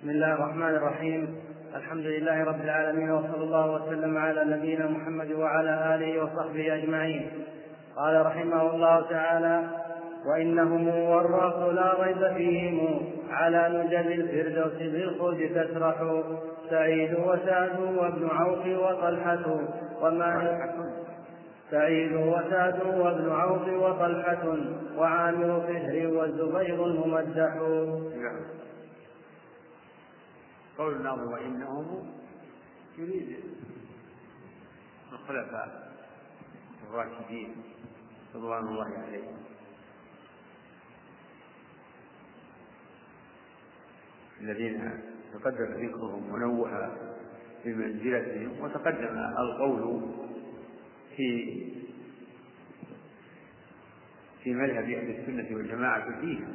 بسم الله الرحمن الرحيم. الحمد لله رب العالمين وصلى الله وسلم على نبينا محمد وعلى آله وصحبه أجمعين. قال رحمه الله تعالى وإنهم والرأس لا ريب فيهم على نجب الفردوس بالخلد تسرح سعيد وسعد وابن عوف وطلحة وما سعيد وسعد وابن عوف وطلحة وعامر فهر والزبير الممدح. نعم. قول الناظر وإنهم يريد الخلفاء الراشدين رضوان الله عليهم. الذين تقدم ذكرهم ونوه بمنزلتهم وتقدم القول في في مذهب أهل السنة والجماعة فيه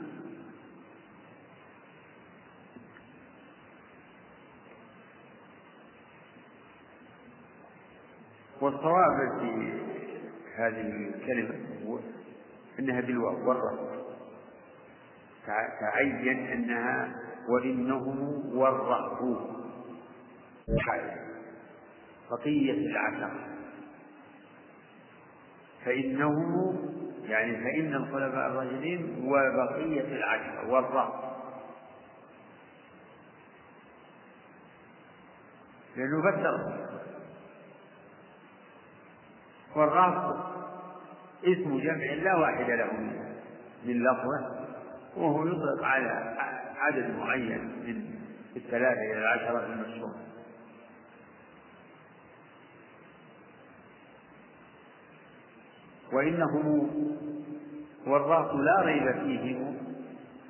والصواب في هذه الكلمة هو أنها بالواو والرفض تعين أنها وإنهم والرهب بقية العشرة فإنهم يعني فإن الخلفاء الراشدين وبقية العشرة والرهب لأنه فسر والرهب اسم جمع لا واحد له من لفظة وهو يطلق على عدد معين من الثلاثة إلى العشرة المشهورة وإنهم والراس لا ريب فيهم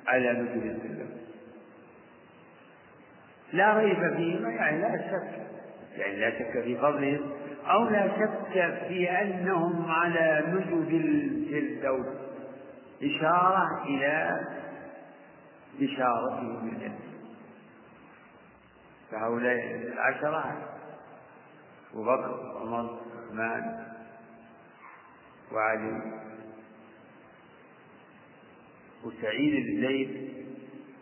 على نزول السلم. لا ريب فيهما يعني لا شك يعني لا شك في فضلهم. أو لا شك في أنهم على نجد الفردوس إشارة إلى بشارتهم بالجنة فهؤلاء العشرة أبو بكر وعمر وعثمان وعلي وسعيد بن زيد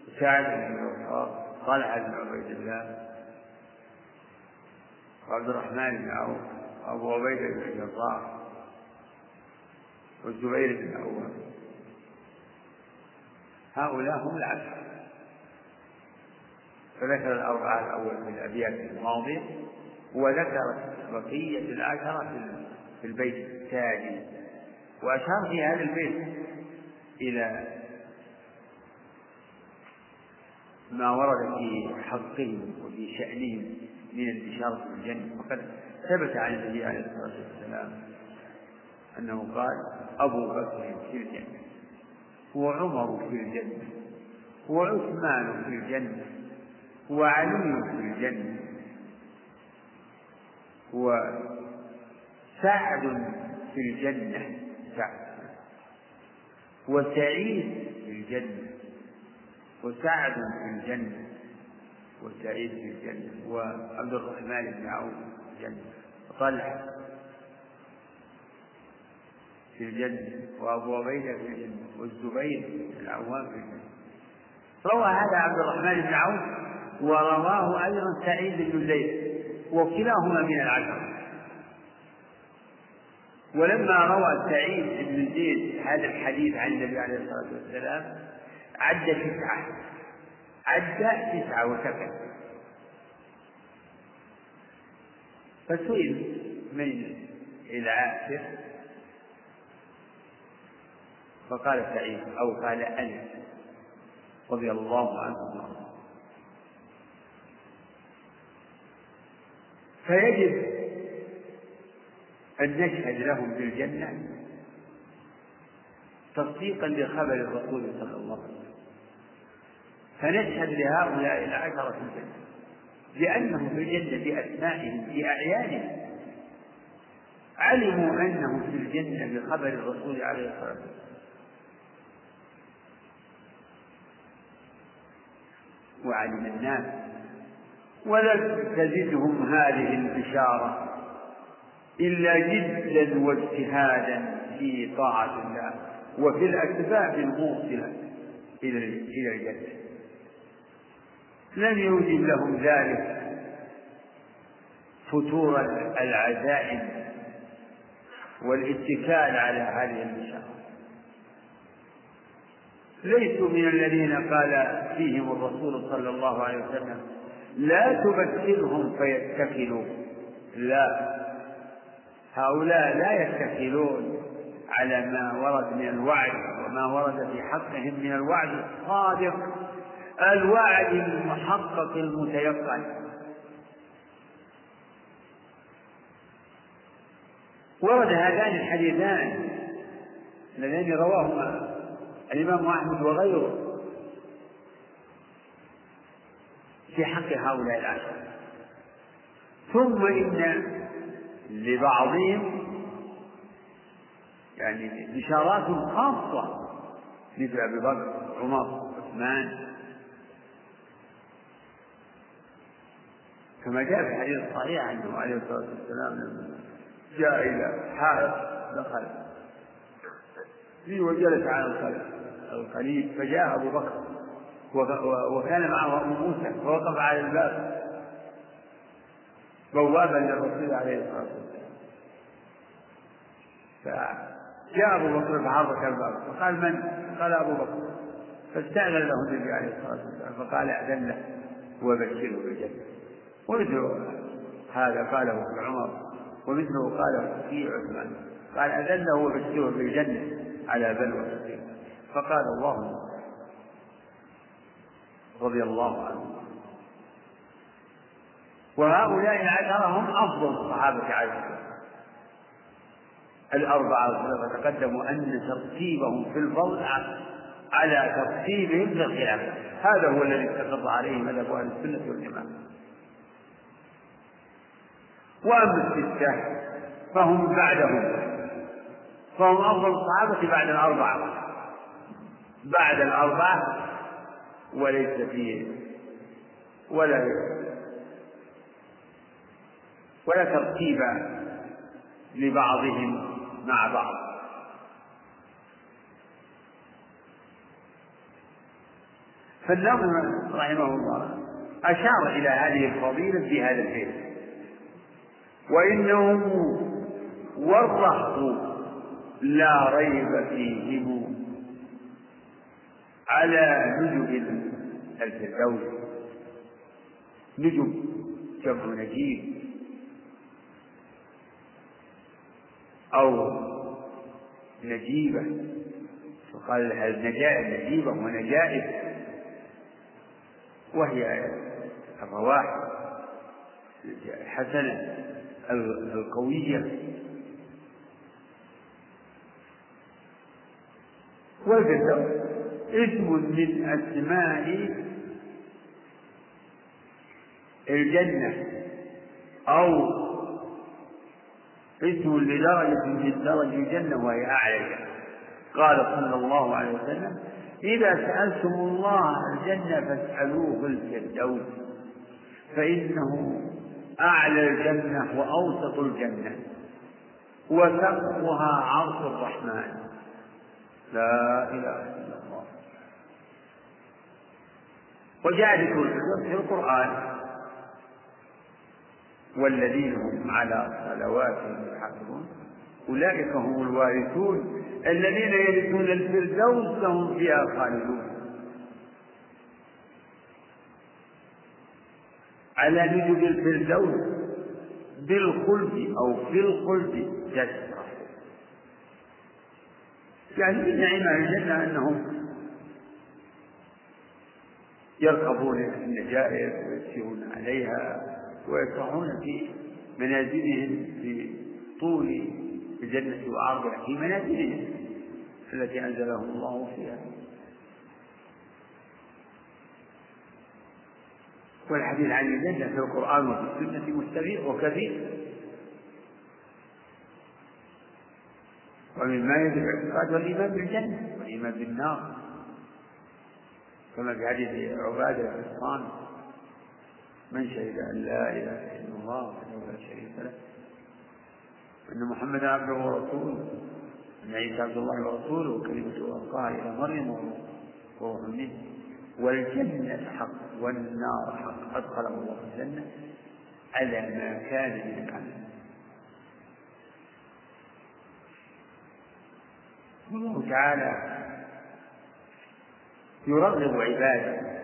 وسعد بن وقاص طلحة بن عبيد الله وعبد الرحمن بن عوف وأبو عبيدة بن الجراح والزبير بن عوام هؤلاء هم العشرة فذكر الأربعة الأول في الأبيات الماضية وذكر بقية العشرة في البيت التالي وأشار في هذا البيت إلى ما ورد في حقهم وفي شأنهم من البشارة بالجنة وقد ثبت عن النبي عليه الصلاة والسلام أنه قال أبو بكر في الجنة وعمر في الجنة وعثمان في الجنة وعلي في الجنة وسعد في الجنة سعد. وسعيد في الجنة وسعد في الجنة وسعيد في الجنة وعبد الرحمن بن عوف. الجنة وطلحة في الجنة وأبو عبيدة في الجنة والزبير العوام في الجنة روى هذا عبد الرحمن بن عوف ورواه أيضا سعيد بن زيد وكلاهما من العشرة. ولما روى سعيد بن زيد هذا الحديث عن النبي عليه الصلاة والسلام عد تسعة عد تسعة وسكت. فسئل من العاشر فقال سعيد أو قال أنس رضي الله عنه. فيجب أن نشهد لهم بالجنة تصديقا لخبر الرسول صلى الله عليه وسلم. فنشهد لهؤلاء العشرة الجنة. لأنهم في الجنة بأسمائهم في أعيانهم علموا أنهم في الجنة بخبر الرسول عليه الصلاة والسلام. وعلم الناس. ولم تزدهم هذه البشارة إلا جدا واجتهادا في طاعة الله وفي الأسباب الموصلة إلى إلى الجنة. لم يوجب لهم ذلك فتور العزائم والاتكال على هذه البشارة ليسوا من الذين قال فيهم الرسول صلى الله عليه وسلم لا تبشرهم فيتكلوا. لا. هؤلاء لا يتكلون على ما ورد من الوعد وما ورد في حقهم من الوعد الصادق. الوعد المحقق المتيقن. ورد هذان الحديثان اللذان رواهما الإمام أحمد وغيره في حق هؤلاء العشرة. ثم إن لبعضهم يعني بشارات خاصة مثل أبي بكر عمر عثمان كما جاء في الحديث الصحيح عنه عليه الصلاة والسلام لما جاء إلى حائط دخل فيه وجلس على القليل فجاء أبو بكر وكان معه أبو موسى فوقف على الباب بوابا للرسول عليه الصلاة والسلام. فجاء أبو بكر فحرك الباب فقال من؟ قال أبو بكر. فاستأذن له النبي عليه الصلاة والسلام فقال أذن له وبشره بالجنة. ومثل هذا قاله ابن عمر ومثله قاله في عثمان قال أذن له وبشره بالجنة على بلوى فقال الله رضي الله عنه. وهؤلاء العشرة أفضل الصحابة عليه الأربعة وتقدم أن ترتيبهم في الفضل على ترتيبهم في الخلافة هذا هو الذي استقر عليه مذهب أهل السنة والجماعة. وأما الستة فهم بعدهم. فهم أفضل الصحابة بعد الأربعة. بعد الأربعة وليس فيه ولا ولا ترتيب لبعضهم مع بعض. فالنظم رحمه الله أشار إلى هذه الفضيلة في هذا البيت وإنهم والرهط لا ريب فيهم على نجم الفردوس. نجم جمع نجيب. أو نجيبة. فقال لها النجائب نجيبة ونجائب وهي الرواح. حسنة القوية. والفردوس اسم من أسماء الجنة أو اسم لدرجة من درج الجنة وهي أعلى. قال صلى الله عليه وسلم إذا سألتم الله الجنة فاسألوه الفردوس فإنه أعلى الجنة وأوسط الجنة. وسقفها عرش الرحمن. لا إله إلا الله. وجاء ذكر في القرآن. والذين هم على صلواتهم يحافظون. أولئك هم الوارثون. الذين يرثون الفردوس هم فيها خالدون. على نجب الفردوس بالخلد أو في الخلد تسرح يعني من نعيم الجنة أنهم يركبون النجائر ويسيرون عليها ويسرحون في منازلهم في طول الجنة وعرضها في منازلهم التي أنزلهم الله فيها. والحديث عن الجنة في القرآن وفي السنة مستبيع وكثير. ومما يجب الاعتقاد والإيمان بالجنة والإيمان بالنار. كما في حديث عبادة بن من شهد أن لا إله إلا الله وحده لا شريك له وأن محمدا عبده ورسوله أن عيسى عبد الله ورسوله وكلمته ألقاها إلى مريم وروح منه والجنة حق والنار حق. أدخله الله الجنة على ما كان من العمل. الله تعالى يرغب عباده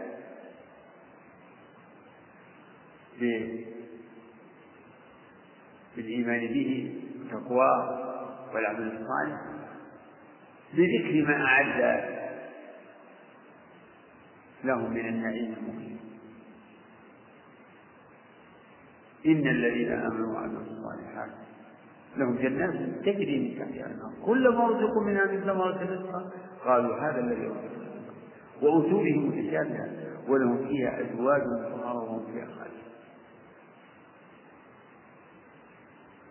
بالإيمان به وتقواه والعمل الصالح بذكر ما أعد لهم من النعيم المقيم. إن الذين آمنوا وعملوا الصالحات لهم جنات تجري من تحتها النار كلما رزقوا منها من ثمرة رزقا قالوا هذا الذي رزقنا وأتوا به متشابها ولهم فيها أزواج مطهرة وهم فيها خالدون.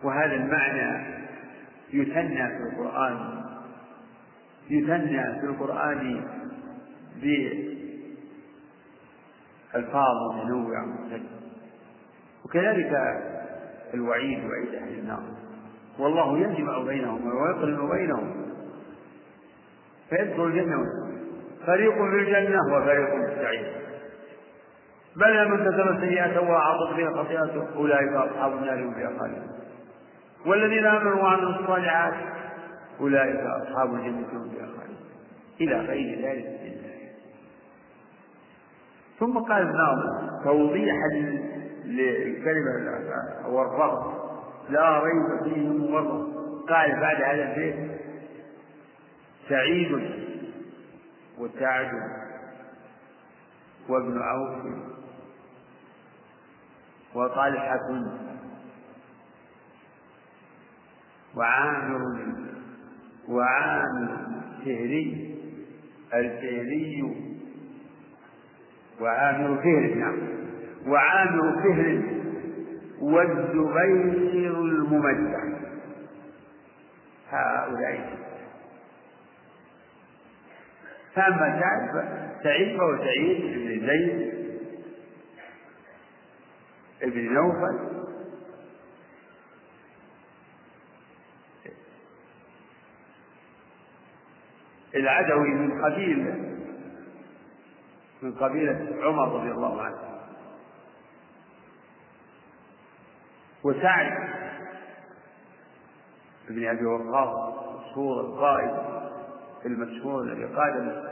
وهذا المعنى يثنى في القرآن يثنى في القرآن بألفاظ متنوعة وكذلك الوعيد وعيد أهل النار. والله يجمع بينهم ويقرن بينهم. فيدخل الجنة فريق في الجنة وفريق في السعير. بلى من كسب سيئة وأعطت بها خطيئته أولئك أصحاب النار هم فيها خالدون. والذين آمنوا وعملوا الصالحات أولئك أصحاب الجنة هم فيها خالدون. إلى غير ذلك. من ثم قال الناظم توضيحا للكلمة والرغب لا ريب فيه مغرب قال بعد هذا البيت سعيد وسعد وابن عوف وطلحة وعامر وعامر فهري الفهري وعامر فهر نعم. وعامر فهر والزبير الممدح هؤلاء. فأما سعد سعيد فهو سعيد بن زيد بن نوفل؟ العدوي من قبيلة من قبيلة عمر رضي الله عنه. وسعد بن أبي وقاص الصورة القائد المشهور الذي قاد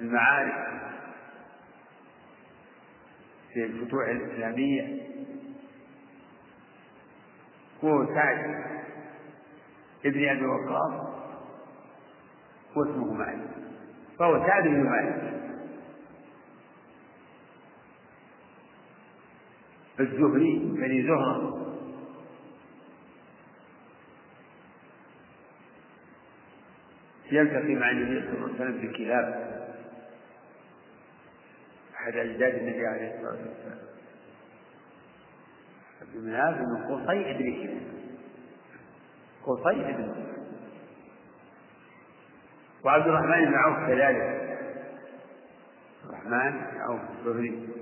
المعارك في الفتوح الإسلامية. هو سعد ابن أبي وقاص واسمه مالك فهو سعد بن مالك الزهري بني زهرة. يلتقي مع النبي صلى الله عليه وسلم في الكلاب أحد أجداد النبي عليه الصلاة والسلام. عبد مناف بن قصي بن كلاب قصي بن وعبد الرحمن بن عوف كذلك. الرحمن بن عوف الزهري.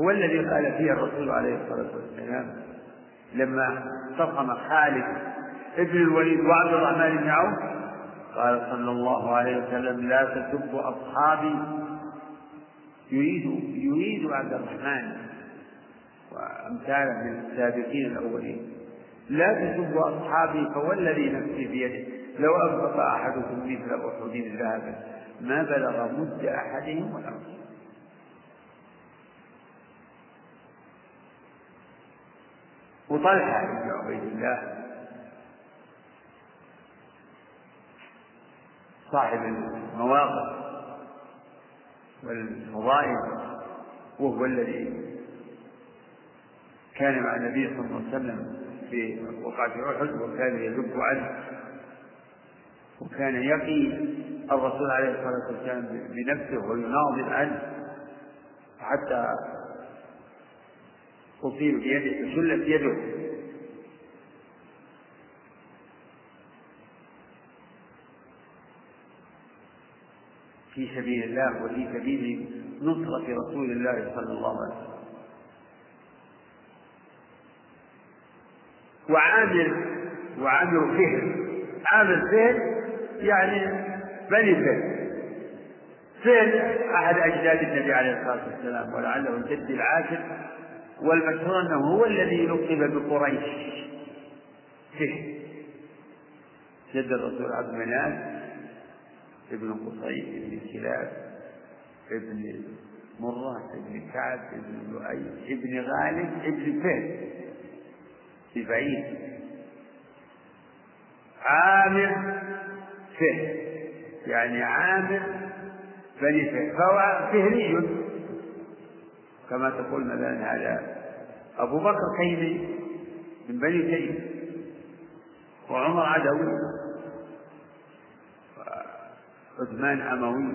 هو الذي قال فيه الرسول عليه الصلاة والسلام لما صفم خالد ابن الوليد وعبد الرحمن بن عوف قال صلى الله عليه وسلم لا تسبوا أصحابي. يريد يريد عبد الرحمن وأمثاله من السابقين الأولين لا تسبوا أصحابي فوالذي نفسي بيده. لو أنفق أحدكم مثل أحد ذهبا ما بلغ مد أحدهم ولا وطلحة بن عبيد الله. صاحب المواقف والفضائل وهو الذي كان مع النبي صلى الله عليه وسلم في وقعة أحد وكان يذب عنه وكان يقي الرسول عليه الصلاة والسلام بنفسه ويناضل عنه حتى أصيب بيده فشلت يده في سبيل الله وفي سبيل نصرة رسول الله صلى الله عليه وسلم. وعامر وعامر فهر عامر فهر يعني بني فهر فعل أحد أجداد النبي عليه الصلاة والسلام ولعله الجد العاشر والمشهور أنه هو الذي لقب بقريش. فيه. جد الرسول عبد مناف ابن قصي ابن كلاب ابن مرة ابن كعب ابن لؤي ابن غالب ابن فهد. بعيد. عامر فهد. يعني عامر بني فهد. فهو فهري. كما تقول مثلا هذا. أبو بكر خيري من بني تيم وعمر عدوي؟ عثمان أموي؟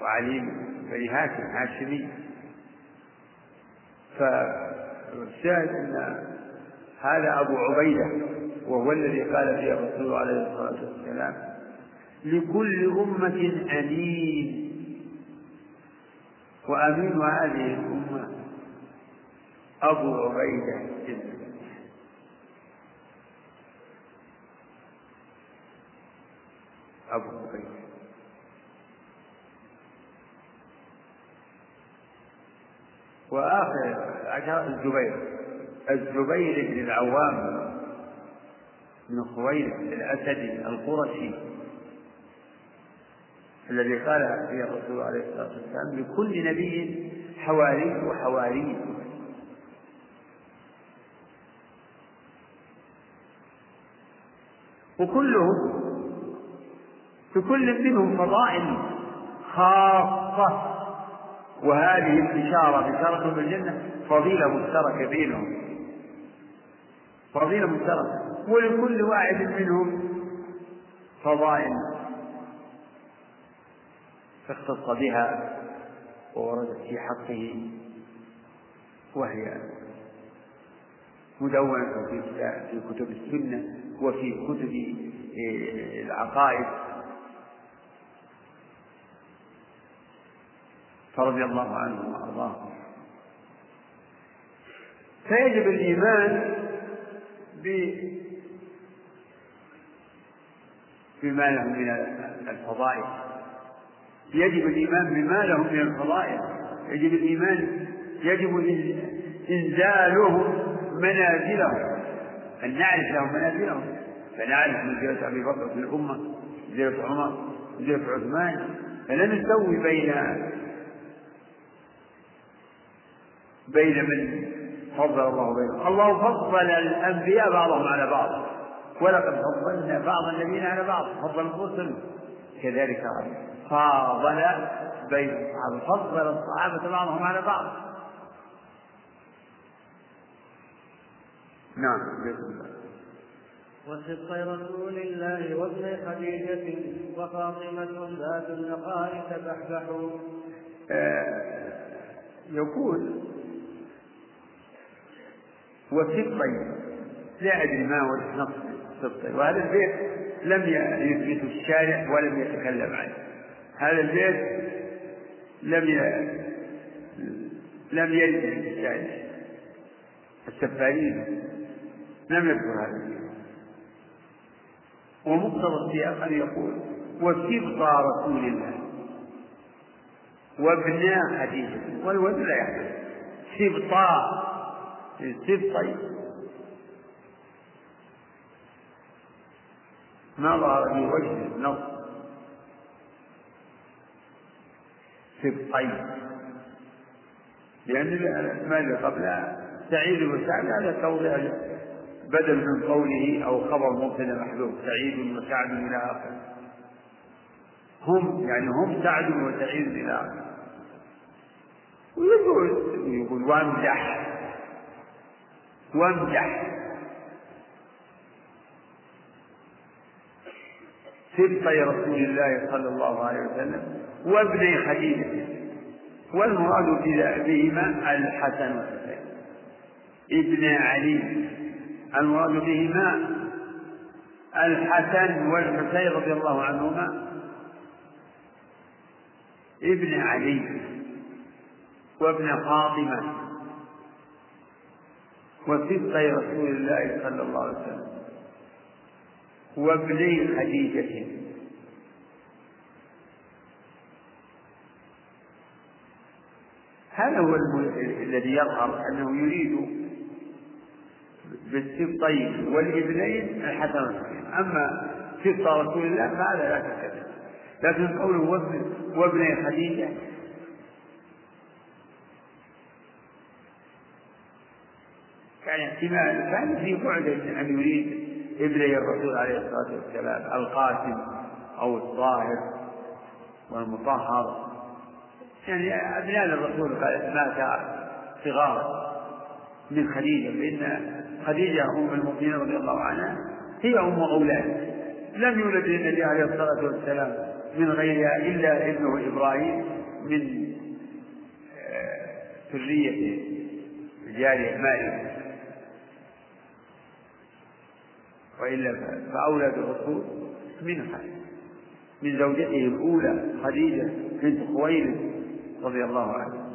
وعلي بني هاشم هاشمي؟ فالشاهد أن هذا أبو عبيدة وهو الذي قال فيه الرسول عليه الصلاة والسلام لكل أمة أمين. وأمين هذه الأمة أبو عبيدة أبو عبيدة. وآخر الزبير. الزبير بن العوام بن خويلد الأسدي القرشي. الذي قال فيه الرسول عليه الصلاة والسلام لكل نبي حواري وحواري. وكلهم في كل منهم فضائل خاصة. وهذه البشارة بشارة بالجنة فضيلة مشتركة بينهم. فضيلة مشتركة. ولكل واحد منهم فضائل. اختص بها ووردت في حقه وهي مدونة في في كتب السنة وفي كتب إيه، العقائد. فرضي الله عنهم وأرضاهم فيجب الإيمان بما لهم من الفضائل. يجب الإيمان بما لهم من الفضائل. يجب الإيمان يجب إنزالهم منازلهم أن نعرف لهم منازلهم فنعرف منزلة أبي بكر في الأمة منزلة عمر منزلة عثمان. فلا نسوي بين بين من فضل الله بينهم. الله فضل الأنبياء بعضهم على بعض. ولقد فضلنا بعض النبيين على بعض. فضل الرسل. كذلك فاضل بين الصحابة فضل الصحابة بعضهم على بعض. نعم وصدق رسول الله وابن خديجة وفاطمة ذات النقاء تبحبح آه يقول وسبطي لا أدري ما هو نص سبطي وهذا البيت لم يثبت الشارع ولم يتكلم عنه هذا البيت لم ي... لم يرد السفارين لم يذكر هذا البيت. ومقتضى السياق أن يقول وسبط رسول الله. وابنا خديجة والولد لا يحدث سبطا السبطي ما ظهر في وجه النص. سبطي لأن الأسماء اللي قبلها سعيد وسعد هذا توضيح بدل من قوله أو خبر مبتدا محذوف سعيد وسعد إلى آخره هم يعني هم سعد وسعيد إلى آخره ويقول يقول وامدح. وامدح. سبطي رسول الله صلى الله عليه وسلم. وابني خديجة والمراد بهما الحسن والحسين. ابن علي المراد بهما الحسن والحسين رضي الله عنهما. ابن علي وابن فاطمة وصدقي رسول الله صلى الله عليه وسلم. وابني خديجة. هذا هو الذي يظهر أنه يريد بالسبطين والإبنين الحسن أما سبط رسول الله فهذا لا شك لكن قوله وابن وابني خديجة يعني احتمال كان في بعد أن يريد إبني الرسول عليه الصلاة والسلام القاسم أو الطاهر والمطهر. يعني أبناء الرسول مات صغارا من خديجة فإن خديجة أم المؤمنين رضي الله عنها هي أم أولاد. لم يولد للنبي عليه الصلاة والسلام من غيرها إلا ابنه إبراهيم من ذرية جارية مائدة وإلا فأولاد الرسول منها من زوجته الأولى خديجة بنت خويلد. رضي الله عنها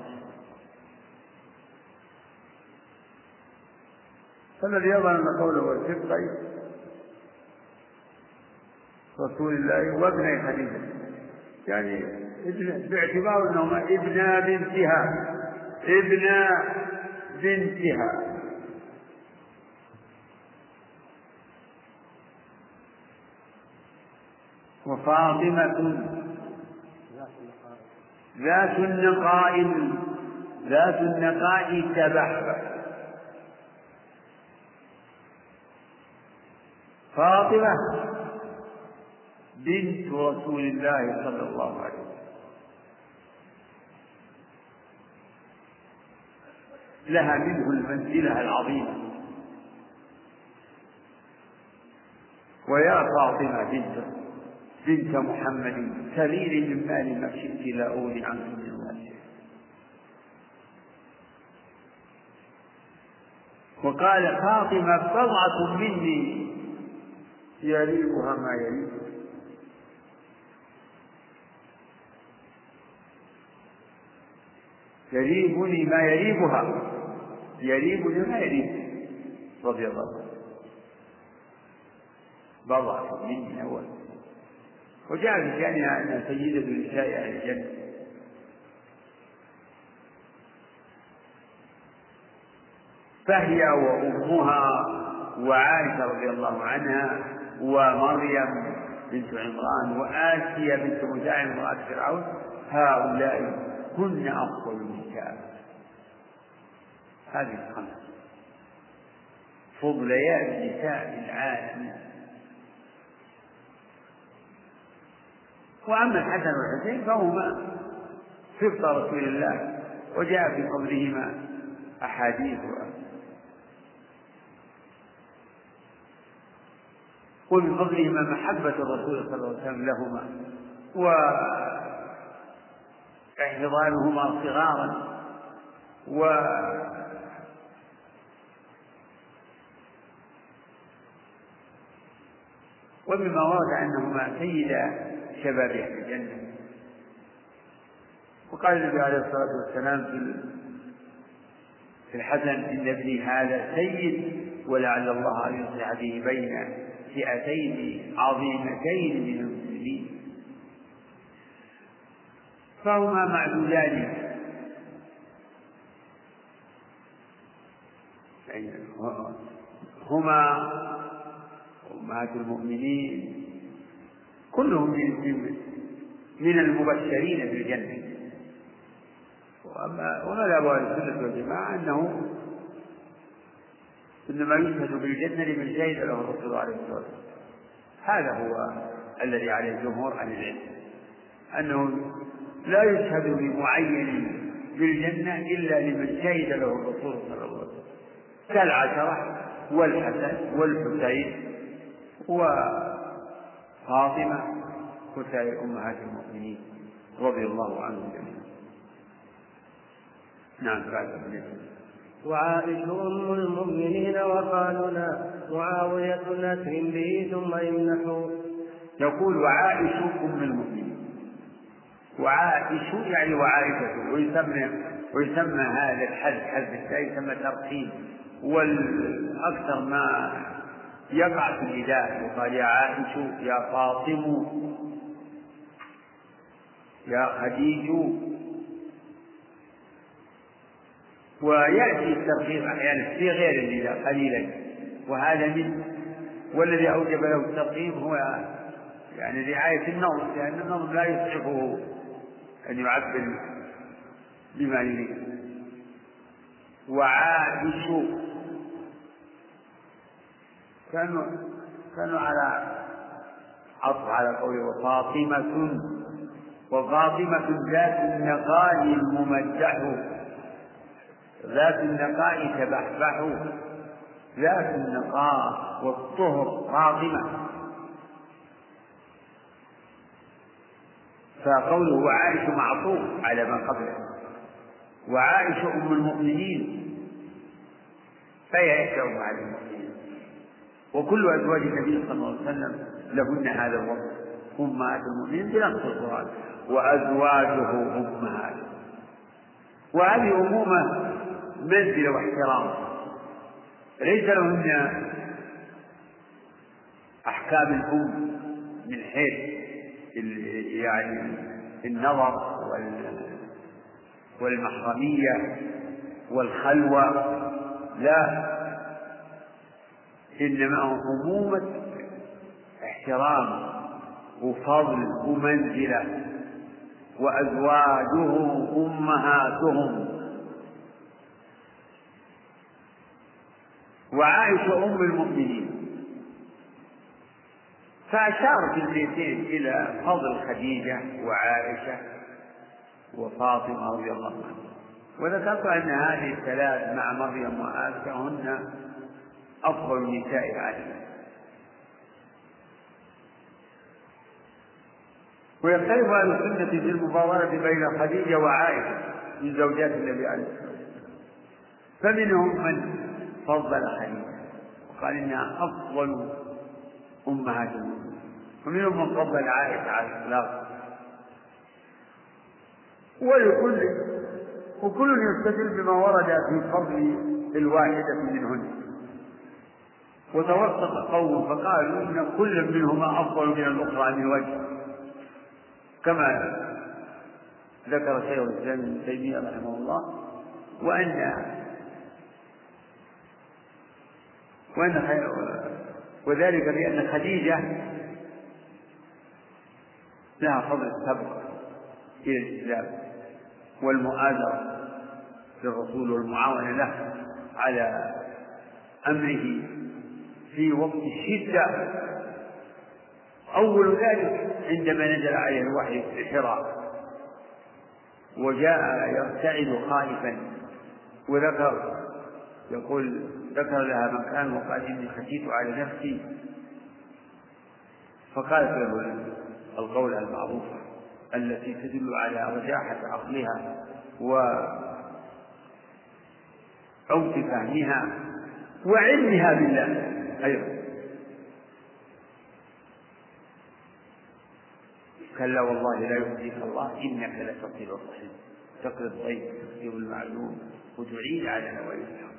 فالذي يظهر أن قوله الفقه رسول الله وابن خديجة. يعني ابن باعتبار أنهما ابنا بنتها. ابنا بنتها. وفاطمة ذات النقاء ذات النقاء تبحبح فاطمة بنت رسول الله صلى الله عليه وسلم. لها منه المنزلة العظيمة. ويا فاطمة بنت بنت محمد سليل من مال ما شئت لا أغني عنك من الله وقال فاطمة بضعة مني. يريبها ما يريبها يريبني ما يريبها. يريبني ما يريبها رضي الله عنه. بضعة مني أول. وجاء في شأنها أنها سيدة نساء أهل الجنة. فهي وأمها وعائشة رضي الله عنها ومريم بنت عمران وآسيا بنت مزاحم امرأة فرعون هؤلاء هن أفضل النساء. هذه الخمس فضليات نساء العالم. وأما الحسن والحسين فهما سبط رسول الله وجاء في فضلهما أحاديث. ومن فضلهما محبة الرسول صلى الله عليه وسلم لهما واحتضانهما صغارا و ومما ورد أنهما سيدا شباب أهل الجنة. وقال النبي عليه الصلاة والسلام في في الحسن إن ابني هذا سيد ولعل الله أن يصلح به بين فئتين عظيمتين من المسلمين. فهما معدودان. يعني هما أمهات المؤمنين كلهم من من المبشرين بالجنة. وأما ومذهب أهل السنة والجماعة أنه إنما يشهد بالجنة لمن شهد له الرسول عليه الصلاة والسلام. هذا هو الذي عليه جمهور أهل العلم. أنه لا يشهد لمعين بالجنة إلا لمن شهد له الرسول صلى الله عليه وسلم. كالعشرة والحسن والحسين وفاطمة وسائر أمهات المؤمنين رضي الله عنهم جميعا. نعم بعد وعائشة أم المؤمنين وقالنا معاوية نسر به ثم يمنح يقول وعائشة أم المؤمنين. وعائشة يعني وعائشة ويسمى ويسمى هذا الحذف حذف التاء يسمى ترقيم. والأكثر ما يقع في النداء. يقال يا عائشة يا فاطم يا خديج ويأتي الترغيب أحيانا في غير النداء قليلا. وهذا من والذي أوجب له الترغيب هو يعني رعاية النظم لأن النظم لا يسعفه أن يعبر بما يريد. وعائش كانوا كانوا على عطف على قوله وفاطمة وفاطمة ذات النقاء الممدح. ذات النقاء تبحبح. ذات النقاء والطهر فاطمة. فقوله وعائش معطوف على ما قبله. وعائشة أم المؤمنين. فهي إحدى المؤمنين وكل أزواج النبي صلى الله عليه وسلم لهن هذا الوصف. أمهات المؤمنين بنص القرآن. وأزواجه أمهات. وهذه أمومة منزلة واحترام. ليس لهن أحكام الأم من حيث يعني النظر والمحرمية والخلوة. لا. إنما أمومة احترام وفضل ومنزلة وأزواجه أمهاتهم وعائشة أم المؤمنين. فأشار في البيتين إلى فضل خديجة وعائشة وفاطمة رضي الله عنها. وذكرت أن هذه الثلاث مع مريم وعائشة هن أفضل نساء العالم ويختلف أهل السنة في المفاضلة بين خديجة وعائشة من زوجات النبي عليه الصلاة والسلام. فمنهم من فضل خديجة وقال إنها أفضل أمهات المؤمنين ومنهم من فضل عائشة على الإطلاق ولكل وكل يستدل بما ورد في فضل الواحدة منهن. وتوسط قوم فقالوا إن كل منهما أفضل من الأخرى من وجه كما ذكر شيخ الإسلام ابن تيمية رحمه الله وأن وأن وذلك بأن خديجة لها فضل السبق إلى الإسلام والمؤازرة للرسول والمعاونة له على أمره في وقت الشدة. أول ذلك عندما نزل عليه الوحي في حراء وجاء يرتعد خائفا وذكر يقول ذكر لها مكان وقال إني خشيت على نفسي. فقالت له القولة المعروفة التي تدل على رجاحة عقلها وعمق فهمها وعلمها بالله. أيضا كلا والله لا يخزيك الله إنك لتصل الرحم تقرض الضيف تكتب المعلوم وتعين على نوائب الحق.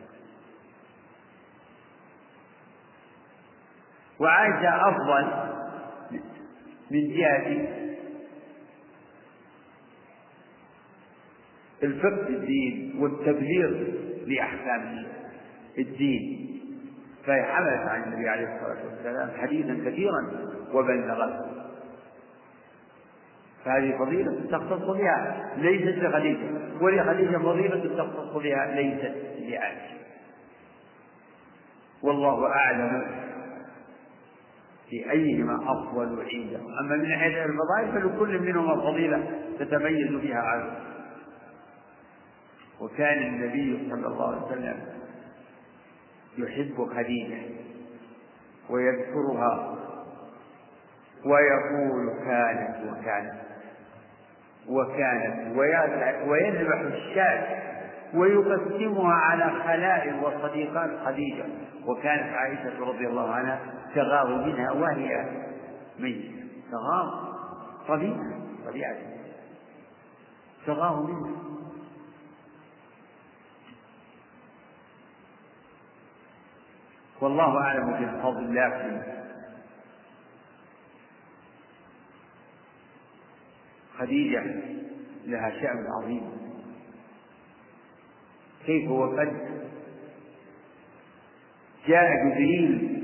وعائشة أفضل من جهة الفقه الدين والتبليغ لأحكام الدين. فهي حملت عن النبي عليه الصلاة والسلام حديثا كثيرا وبلغته فهذه فضيلة تختص بها ليست لخديجة ولخديجة فضيلة تختص بها ليست لعائشة. والله أعلم في أيهما أفضل عنده أما من حيث الفضائل فلكل منهما فضيلة تتميز بها عنه. وكان النبي صلى الله عليه وسلم يحب خديجة ويذكرها ويقول كانت وكانت وكانت ويذبح الشاة ويقسمها على خلائق وصديقات خديجة. وكانت عائشة رضي الله عنها تغار منها وهي ميتة تغار طبيعة طبيعة. تغار منها. والله أعلم بالفضل لكن خديجة لها شأن عظيم. كيف وقد جاء جبريل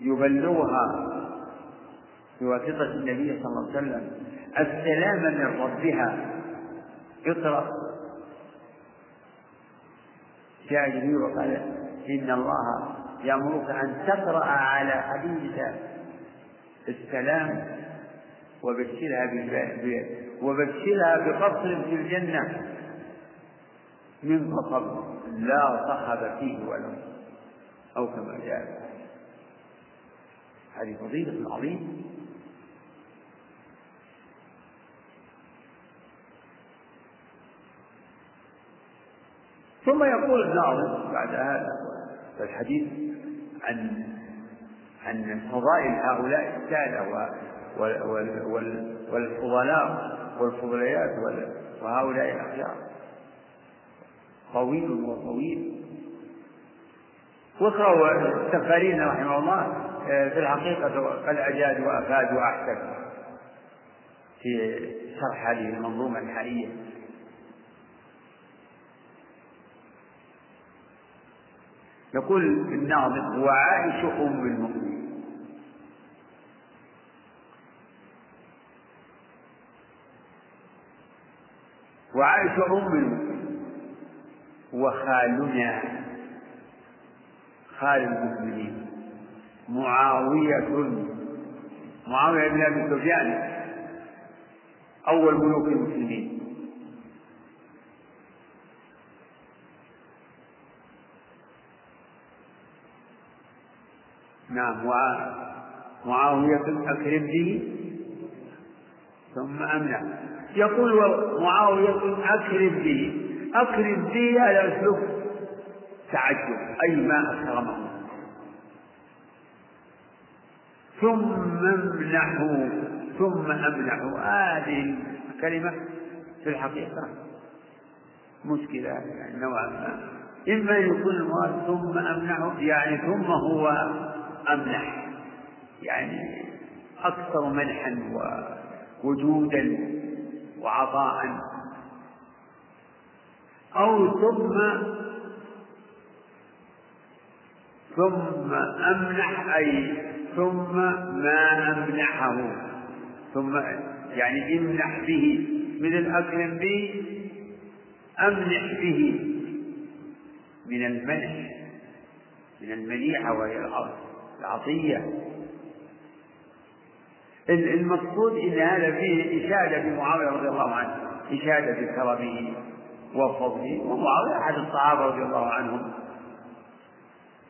يبلغها بواسطة النبي صلى الله عليه وسلم؟ السلام من ربها. اقرأ. جاء جبريل وقال إن الله يأمرك أن تقرأ على حبيبك السلام وبشرها وبشرها بقصر في الجنة من قصب لا صخب فيه ولا أو كما جاء. هذه فضيلة عظيمة. ثم يقول الناظم بعد هذا الحديث عن عن فضائل هؤلاء السادة والفضلاء والفضليات وهؤلاء الأخيار. طويل وطويل. واقرأوا السفارين رحمه الله في الحقيقة قد أجاد وأفاد وأحسن. في شرح هذه المنظومة الحالية. يقول الناظم وعائش أم المؤمنين. وعائش أم المؤمنين. وخالنا خال المؤمنين. معاوية معاوية بن أبي سفيان أول ملوك المسلمين. نعم معاوية أكرم به ثم أمنع. يقول معاوية أكرم به أكرم به على أسلوب تعجب. أي ما أكرمه. ثم امنحوا. ثم امنحوا. هذه الكلمة في الحقيقة مشكلة يعني نوعا ما. إما يكون المراد ثم أمنحه يعني ثم هو أمنح يعني أكثر منحا ووجودا وعطاء. أو ثم ثم أمنح أي ثم ما أمنحه. ثم يعني امنح به مثل أكرم به أمنح به من المنح من المنيحة وهي العطية المقصود إن هذا فيه إشادة بمعاوية رضي الله عنه إشادة بكرمه وفضله ومعاوية أحد الصحابة رضي الله عنهم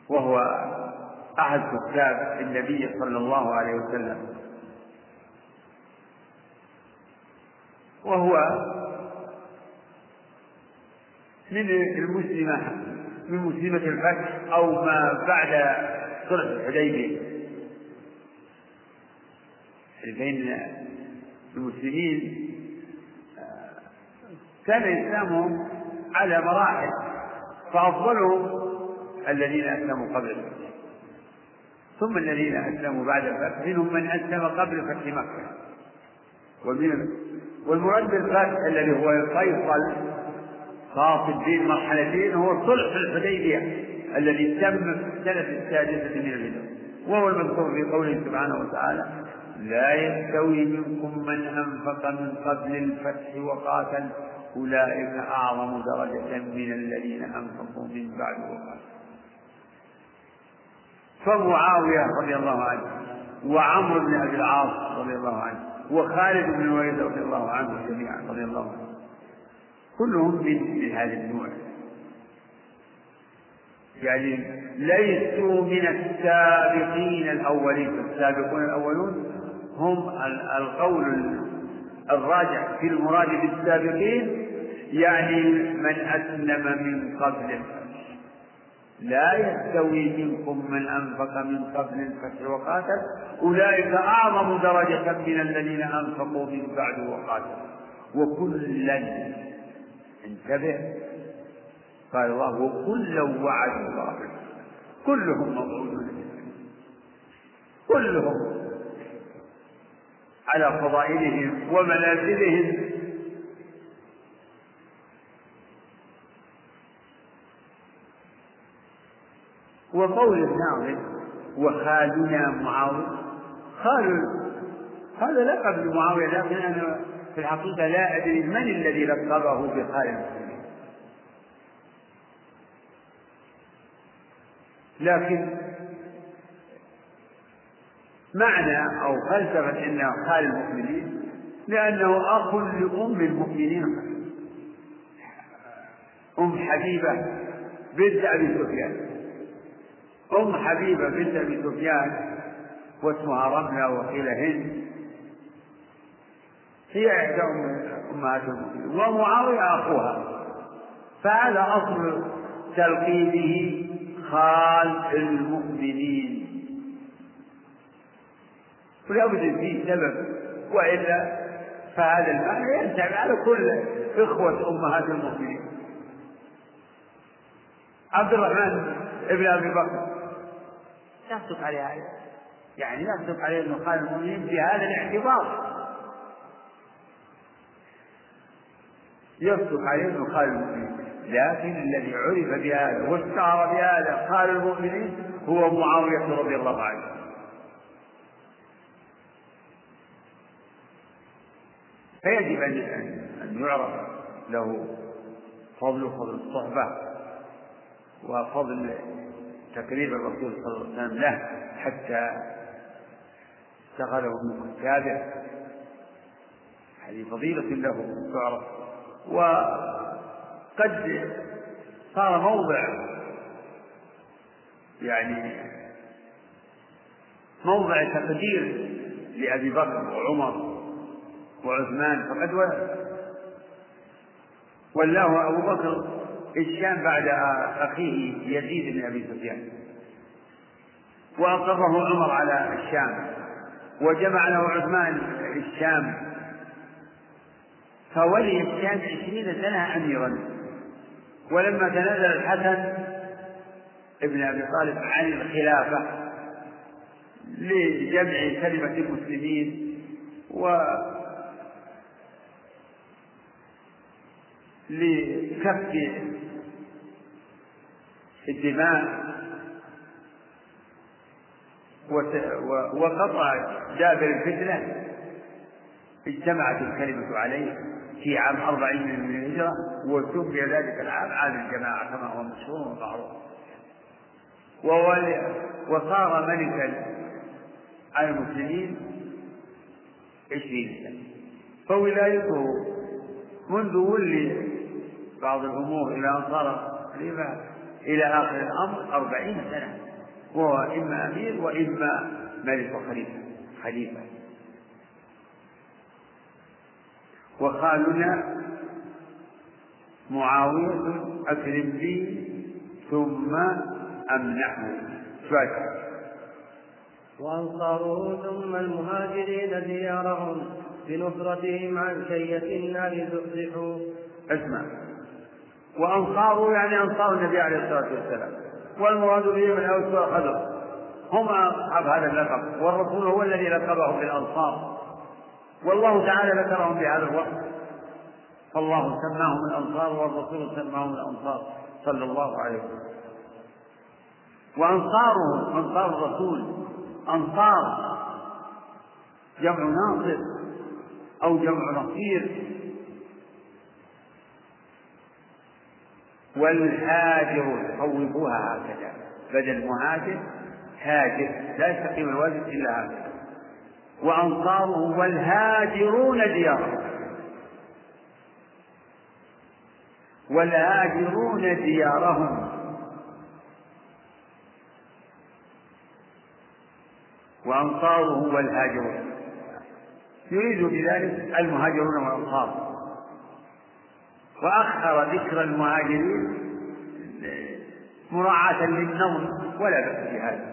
وهو أحد كتاب النبي صلى الله عليه وسلم. وهو من المسلمة من مسلمة الفتح أو ما بعد صلح الحديبية. بين المسلمين كان إسلامهم على مراحل فأفضلهم الذين أسلموا قبل. الفتح ثم الذين أسلموا بعد الفتح منهم من أسلم قبل فتح مكة. والمراد بالفتح الذي هو الفيصل خاص بين مرحلتين هو صلح الحديبية. الذي تم في السنة السادسة من الهجرة. وهو المذكور في قوله سبحانه وتعالى لا يستوي منكم من أنفق من قبل الفتح وقاتل أولئك أعظم درجة من الذين أنفقوا من بعد وقاتل فمعاوية رضي الله عنه وعمرو بن أبي العاص رضي الله عنه وخالد بن الوليد رضي الله عنه جميعا رضي الله عنه كلهم من هذا النوع. يعني ليسوا من السابقين الأولين. السابقون الأولون هم القول الراجع في المراد بالسابقين يعني من أسلم من قبل. لا يستوي منكم من أنفق من قبل الفتح وقاتل. أولئك أعظم درجة من الذين أنفقوا من بعد وقاتلوا وكلا انتبه قال الله وكلا وعد الله كلهم موعودون كلهم. على فضائلهم ومنازلهم. وقول الناظر وخالنا معاوية. خال هذا لقب لمعاوية لكن أنا في الحقيقة لا أدري من الذي لقبه بخال لكن معنى أو فلسفة أنه خال المؤمنين لأنه أخ لأم المؤمنين. أم حبيبة بنت أبي سفيان. أم حبيبة بنت أبي سفيان واسمها رملة وقيل هند. هي إحدى أمهات المؤمنين. ومعاوية أخوها. فهذا أصل تلقيبه خال المؤمنين. ولا بد فيه سبب. وإلا فهذا المعنى ينتهي على كل إخوة أمهات المؤمنين. عبد الرحمن ابن أبي بكر. يصدق عليه. هذا يعني يصدق عليه أنه خال المؤمنين بهذا الاعتبار. يصدق عليه أنه خال المؤمنين. لكن الذي عرف بهذا واشتهر بهذا خال المؤمنين هو معاوية رضي الله عنه. فيجب أن يعرف له فضل فضل الصحبة وفضل تقريب الرسول صلى الله عليه وسلم له حتى اتخذه من كتابه. هذه فضيلة له تعرف. وقد صار موضع يعني موضع تقدير لأبي بكر وعمر وعثمان فقد ولاه أبو بكر الشام بعد أخيه يزيد بن أبي سفيان. وأقره عمر على الشام وجمع له عثمان الشام. فولي الشام عشرين سنة أميرا. ولما تنازل الحسن ابن أبي طالب عن الخلافة لجمع كلمة المسلمين و لكف الدماء وقطع دابر الفتنة اجتمعت الكلمة عليه. في عام أربعين من الهجرة وسمي ذلك العام. عام الجماعة كما هو مشهور ومعروف. وصار ملكا على المسلمين عشرين سنة. فولايته منذ ولي بعض الأمور إلى أن صار خليفة إلى آخر الأمر أربعين سنة. وهو إما أمير وإما ملك وخليفة خليفة. وخالنا معاوية أكرم لي ثم أمنحه. شوية. وأنصاره ثم المهاجرين ديارهم بنصرتهم عن شية النار تصلحوا اسمع. وأنصاره يعني أنصار النبي عليه الصلاة والسلام. والمراد بهم الأوس والخزر هم أصحاب هذا اللقب. والرسول هو الذي لقبهم بالأنصار. والله تعالى ذكرهم بهذا الوصف فالله سماهم الأنصار والرسول سماهم الأنصار صلى الله عليه وسلم. وأنصارهم أنصار الرسول أنصار جمع ناصر أو جمع نصير. والهاجر صوبوها هكذا. بدل مهاجر هاجر. لا يستقيم الواجب إلا هكذا وأنصاره والهاجرون ديارهم. والهاجرون ديارهم. وأنصاره والهاجرون. يريد بذلك المهاجرون والأنصار. وأخر ذكر المهاجرين مراعاة للنظم ولا بأس بهذا.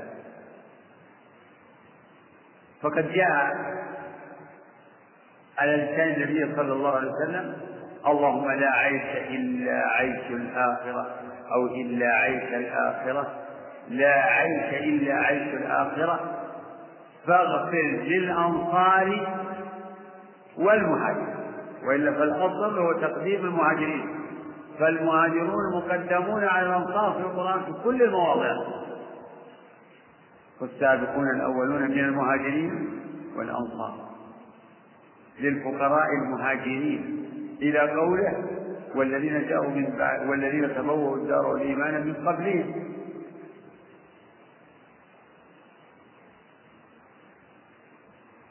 فقد جاء على لسان النبي صلى الله عليه وسلم اللهم لا عيش إلا عيش الآخرة أو إلا عيش الآخرة لا عيش إلا عيش الآخرة فاغفر للأنصار والمهاجرين. وإلا فالأفضل هو تقديم المهاجرين فالمهاجرون مقدمون على الأنصار في القرآن في كل المواضع. والسابقون الأولون من المهاجرين والأنصار. للفقراء المهاجرين إلى قوله والذين جاءوا من بعد والذين تبوأوا الدار والإيمان من قبلهم.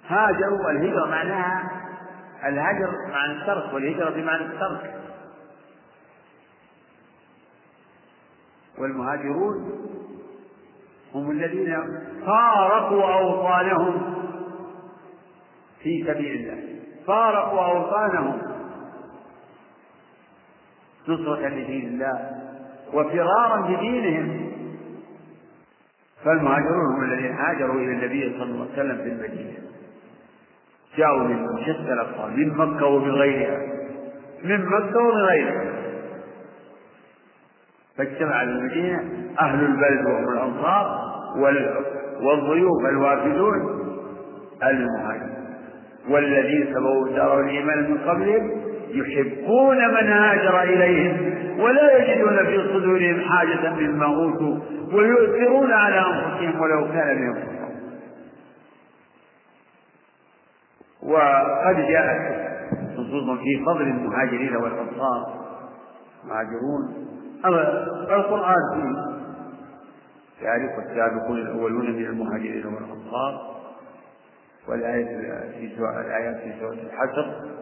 هاجروا الهجرة معناها الهجر معنى الترك والهجرة بمعنى الترك. والمهاجرون هم الذين فارقوا أوطانهم في سبيل الله. فارقوا أوطانهم. نصرة لدين الله وفرارا بدينهم فالمهاجرون هم الذين هاجروا إلى النبي صلى الله عليه وسلم في المدينة. جاءوا من شتى الأقطار من مكة ومن غيرها. من مكة ومن غيرها. فاجتمع المدينة أهل البلد وهم الأنصار. والضيوف الوافدون المهاجرون والذين سبوا الدار والإيمان من قبلهم يحبون من هاجر إليهم ولا يجدون في صدورهم حاجة مما أوتوا ويؤثرون على أنفسهم ولو كان بهم وقد جاءت نصوص في فضل المهاجرين والأنصار المهاجرون القرآن فيه ذلك والسابقون الأولون من المهاجرين والأنصار والآية في سورة الآيات في سورة الحشر.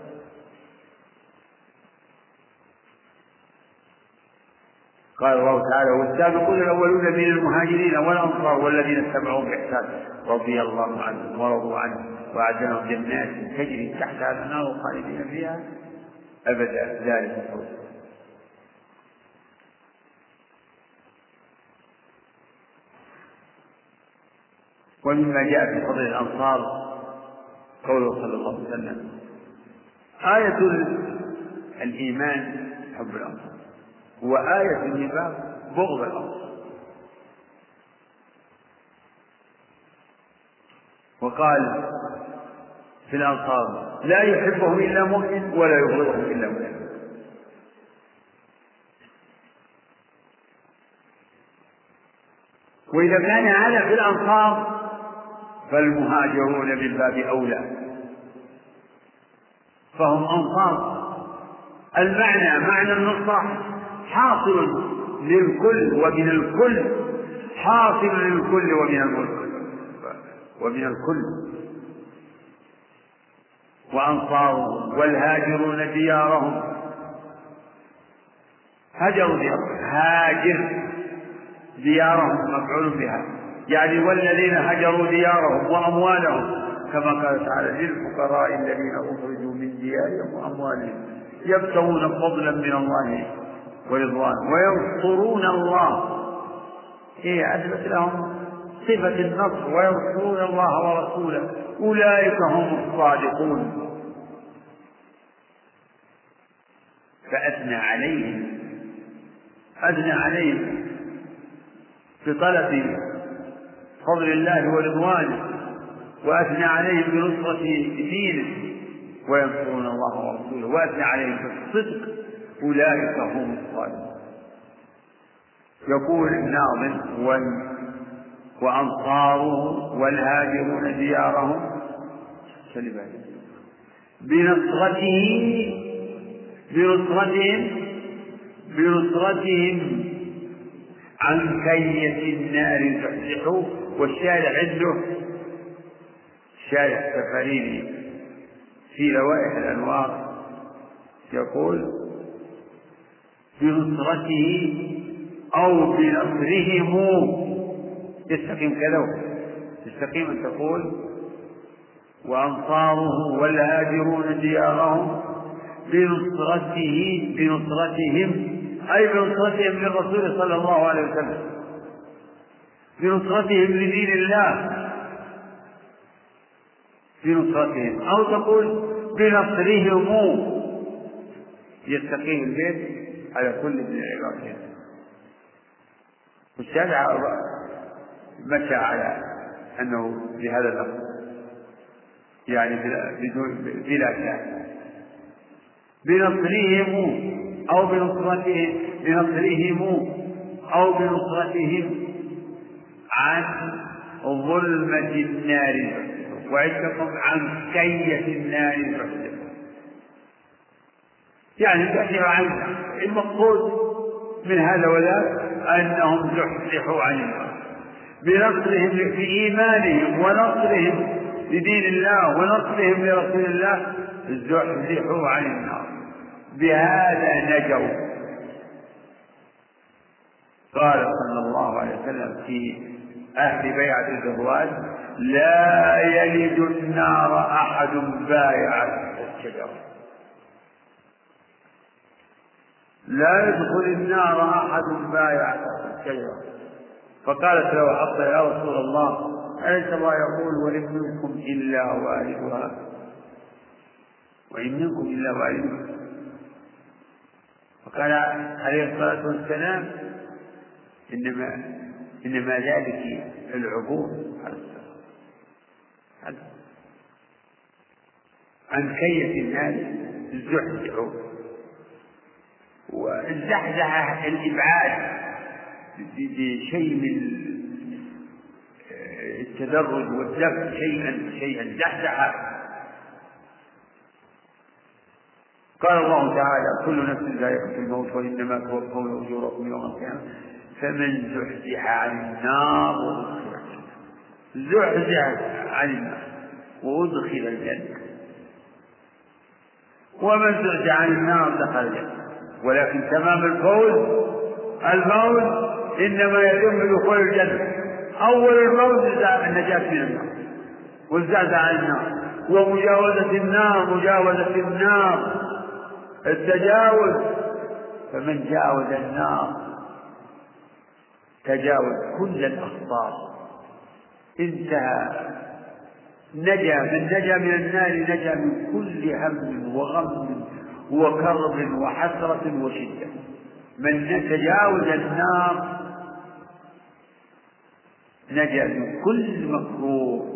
قال الله تعالى والسابقون الأولون من المهاجرين والأنصار والذين اتبعوهم بإحسان رضي الله عنهم ورضوا عنه واعد لهم جنات تجري تحتها الانهار خالدين فيها أبدا. ذلك الفوز ومما جاء في فضل الأنصار قوله صلى الله عليه وسلم. آية الإيمان حب الأنصار. وآية النفاق بغض الأنصار. وقال في الأنصار لا يحبهم إلا مؤمن ولا يبغضهم إلا مؤمن. وإذا كان هذا في الأنصار فالمهاجرون من باب أولى. فهم أنصار. المعنى معنى النصرة حاصل للكل ومن الكل حاصل للكل ومن الكل ومن الكل. وأنصارهم والهاجرون ديارهم. هجروا ديارهم. هاجر ديارهم مفعول بها. يعني والذين هجروا ديارهم وأموالهم كما قال تعالى للفقراء الذين أخرجوا من ديارهم وأموالهم يبتغون فضلا من الله ورضوان وينصرون الله. هي أثبت لهم صفة النصر وينصرون الله ورسوله. أولئك هم الصادقون. فأثنى عليهم أثنى عليهم بطلب فضل الله ورضوانه وأثنى عليهم بنصرة دينه وينصرون الله ورسوله وأثنى عليهم بالصدق أولئك هم الصالحون يقول الناظم وأنصاره والهاجرون ديارهم. بنصرته بنصرتهم بنصرتهم عن كية النار تحزحوا والشارع عنده شارع سفريني في لوائح الأنوار. يقول بنصرته أو بنصرهم يستقيم كذا. يستقيم أن تقول وأنصاره والهاجرون ديارهم بنصرته بنصرتهم أي بنصرتهم للرسول صلى الله عليه وسلم. بنصرتهم لدين الله. بنصرتهم. أو تقول بنصرهم. يستقيم البيت على كل من العبادات والشارع مشى على أنه بهذا اللفظ يعني بدون بلا شك. بنصرهم أو بنصرتهم. بنصرهم أو بنصرتهم. عن ظلمة النار وعدكم عن كية النار يعني تحدث عنها المقصود من هذا وذاك أنهم زحزحوا عن النار. بنصرهم بإيمانهم ونصرهم لدين الله ونصرهم لرسول الله زحزحوا عن النار. بهذا نجوا. قال صلى الله عليه وسلم في أهل بيعة الرضوان لا يلد النار أحد بايع الشجرة. لا يدخل النار أحد بايع الشجرة. فقالت له حفصة يا رسول الله أليس الله يقول وإن منكم إلا والدها وإن منكم إلا والدها فقال عليه الصلاة والسلام إنما إنما ذلك العبور عن كيف الناس زحزحوا. وزحزح الإبعاد بشيء من التدرج والدفع شيئا شيئا. زحزح. قال الله تعالى كل نفس ذائقة الموت وإنما توفون أجوركم يوم القيامة. فمن زحزح عن النار وأدخل زحزح عن النار وأدخل الجنة. ومن زحزح عن النار دخل الجنة. ولكن تمام الفوز؟ الموت إنما يتم بدخول الجنة. أول الموت النجاة من النار. والزعزع عن النار. ومجاوزة النار مجاوزة النار. التجاوز فمن جاوز النار تجاوز كل الأخطار. انتهى. نجا من نجا من النار نجا من كل هم وغم وكرب وحسرة وشدة. من تجاوز النار نجا من كل مكروه.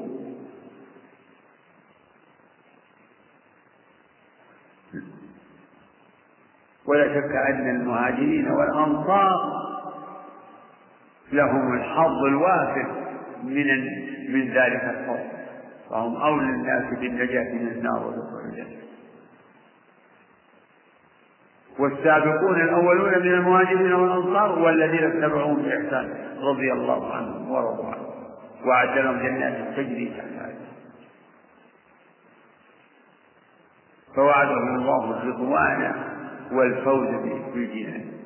ولا شك أن المهاجرين والأنصار لهم الحظ الوافر من من ذلك الفضل فهم أولى الناس بالنجاة من النار ودخول الجنة. والسابقون الأولون من المهاجرين والأنصار والذين اتبعوهم بإحسان رضي الله عنهم ورضوا عنه وأعد لهم جنات تجري فوعدهم الله الرضوان والفوز بالجنان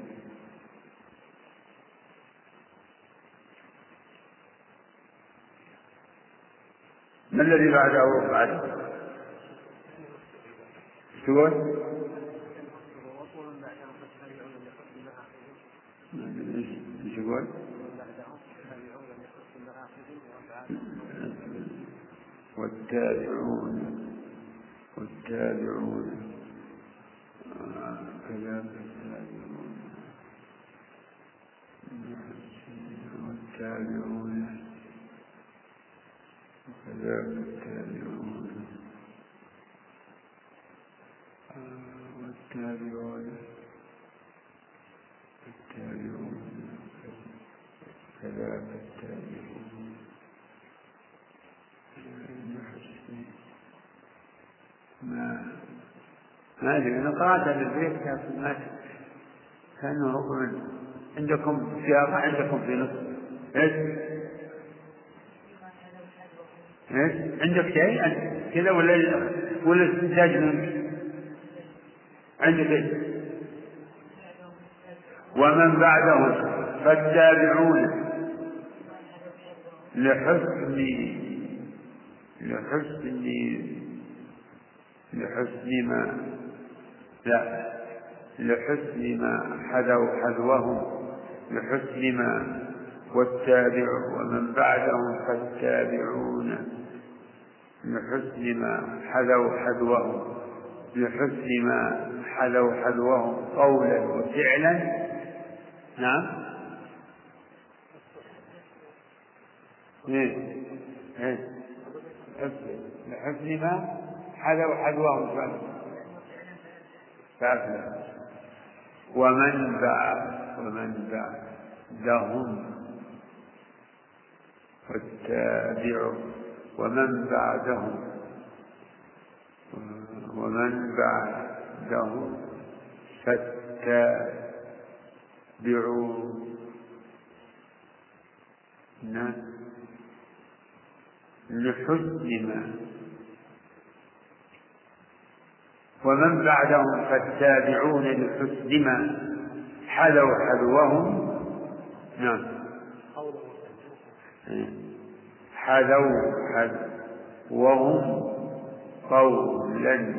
ما الذي بعده؟ بعده تقول إيش يقول والتابعون. والتابعون كذلك التابعون. والتابعون. وكذلك التابعون والتابعون. التابعون كذلك التابعون ما ما أدري أنا قراتها بالبيت لكن ما كأنه عندكم سياقه عندكم في نص. إيش؟ عندك شيء كذا ولا ولا استنتاج منك؟ عندك إيش؟ ومن بعدهم فالتابعون لحسن لحسن لحسن ما لا لحسن ما حذوا حذوهم لحسن ما والتابع ومن بعدهم فالتابعون لحسن ما حذوا حذوهم لحسن ما حذوا حذوهم قولا وفعلا. نعم. إيه. إيه. لحسن ما حذوا حذوهم. فأفلح. ومن بعد ومن بعدهم فاتبعوا. ومن بعدهم ومن بعدهم فاتبعوا لحسن ما. ومن بعدهم فالتابعون لحسن ما. حلوا حلوهم. نعم. حلوا حلوهم قولا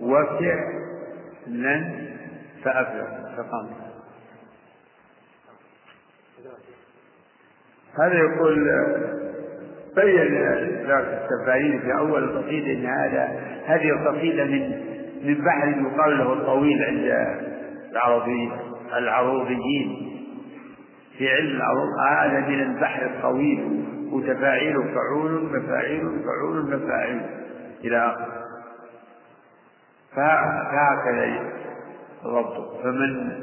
وفعلا فأفلحوا فقام. هذا يقول بين السفارين في أول القصيدة أن هذا هذه القصيدة من من بحر يقال له الطويل عند العربي العروضيين في علم العروض هذا من البحر الطويل. وتفاعيل فعول مفاعيل فعول مفاعيل إلى آخره فهكذا الربط. فمن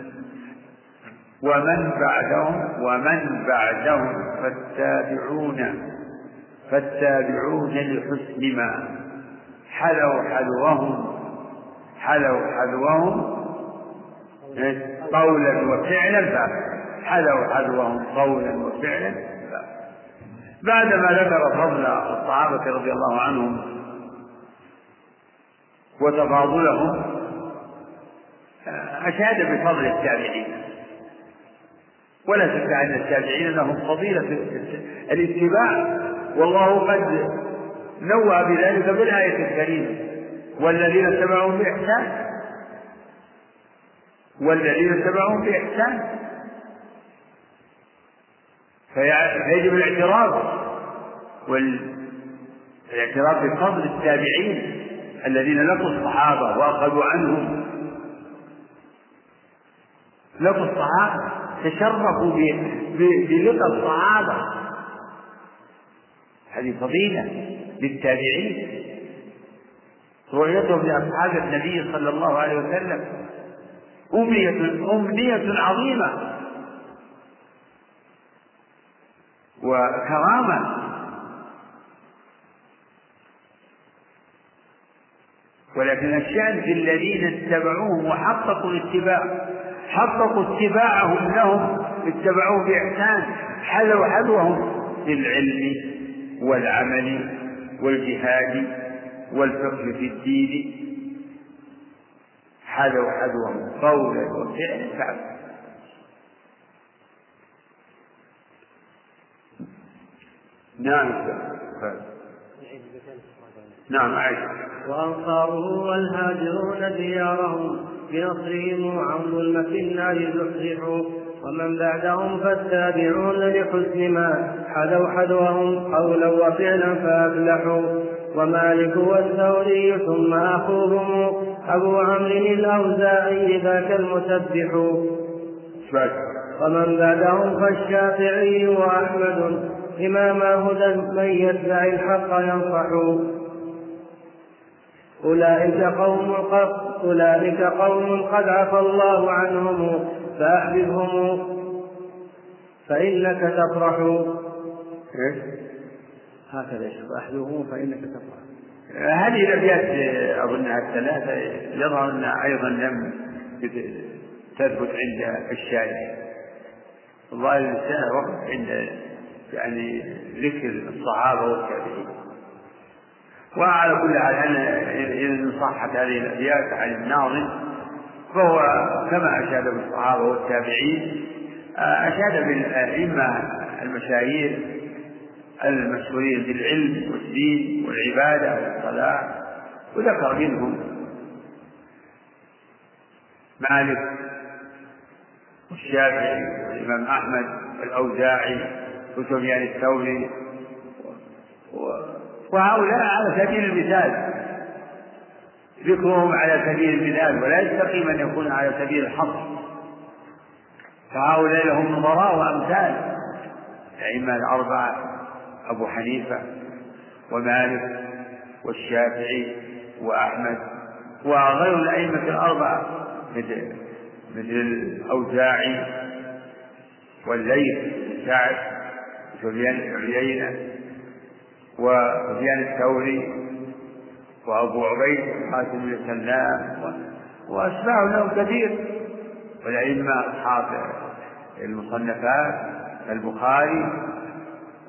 ومن بعدهم ومن بعدهم فالتابعون فالتابعون لحسن ما. حلوا حلوهم حلوا حلوهم قولا وفعلا حلوا حلوهم قولا وفعلا. بعدما ذكر فضل الصحابة رضي الله عنهم وتفاضلهم أشاد بفضل التابعين. ولا شك أن التابعين لهم فضيلة الاتباع والله قد نوى بذلك بالآية الكريمة والذين اتبعوهم بإحسان والذين اتبعوهم بإحسان فيجب الاعتراف والاعتراف بفضل التابعين الذين لقوا الصحابة وأخذوا عنهم. لقوا الصحابة تشرفوا بلقى الصحابة. هذه فضيلة للتابعين. رؤيتهم لأصحاب النبي صلى الله عليه وسلم أمنية أمنية عظيمة. وكرامة. ولكن الشأن في الذين اتبعوهم وحققوا الاتباع حققوا اتباعهم لهم اتبعوه بإحسان حلوا حلوهم بالعلم والعمل والجهاد والفقه في الدين. حذوا حذوهم قولا وفعلا فعلا. نعم. نعم عائشة وأنصاره والهاجرون ديارهم بنصرهم عن ظلمة النار زحزحوا. ومن بعدهم فالتابعون لحسن ما حذوا حذوهم قولا وفعلا فأفلحوا. ومالك والثوري ثم أخوهم أبو عمرو الأوزاعي ذاك المسبح. ومن بعدهم فالشافعي وأحمد إمام هدى من يتبع الحق ينصح. أولئك قوم قد أولئك قوم قد عفى الله عنهم فأحببهم. فإنك تفرح. إيش؟ هكذا يشوف أحببهم فإنك تفرح. هذه الأبيات أظنها الثلاثة يظهر أنها أيضا لم تثبت عند الشارع الظاهر الإنسان وقف عند يعني ذكر الصحابة والتابعين. وعلى كل حال إن صحت هذه الأبيات عن الناظم فهو كما أشاد بالصحابة والتابعين أشاد بالأئمة المشاهير المشهورين بالعلم والدين والعبادة والصلاة وذكر منهم مالك والشافعي والإمام أحمد والأوزاعي وسفيان الثوري وهؤلاء على سبيل المثال. ذكرهم على سبيل المثال ولا يستقيم أن يكون على سبيل الحصر فهؤلاء لهم نظراء وأمثال. الأئمة الأربعة أبو حنيفة ومالك والشافعي وأحمد وغير الأئمة الأربعة مثل مثل الأوزاعي والليث بن سعد سفيان عيينة وسفيان الثوري وأبو عبيد قاسم بن سلام وأتباع لهم كثير والأئمة أصحاب المصنفات البخاري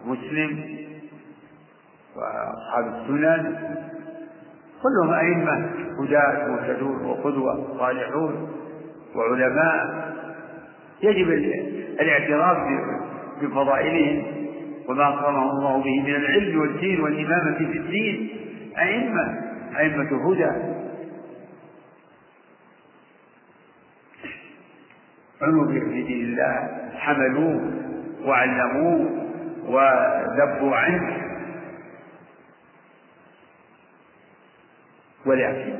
مسلم وأصحاب السنن كلهم أئمة هداة مهتدون وقدوة صالحون وعلماء. يجب الاعتراف بفضائلهم وما أكرمهم الله به من العلم والدين والإمامة في الدين. أئمة أئمة هدى. عنوا في دين الله حملوه وعلموه وذبوا عنه. ولكن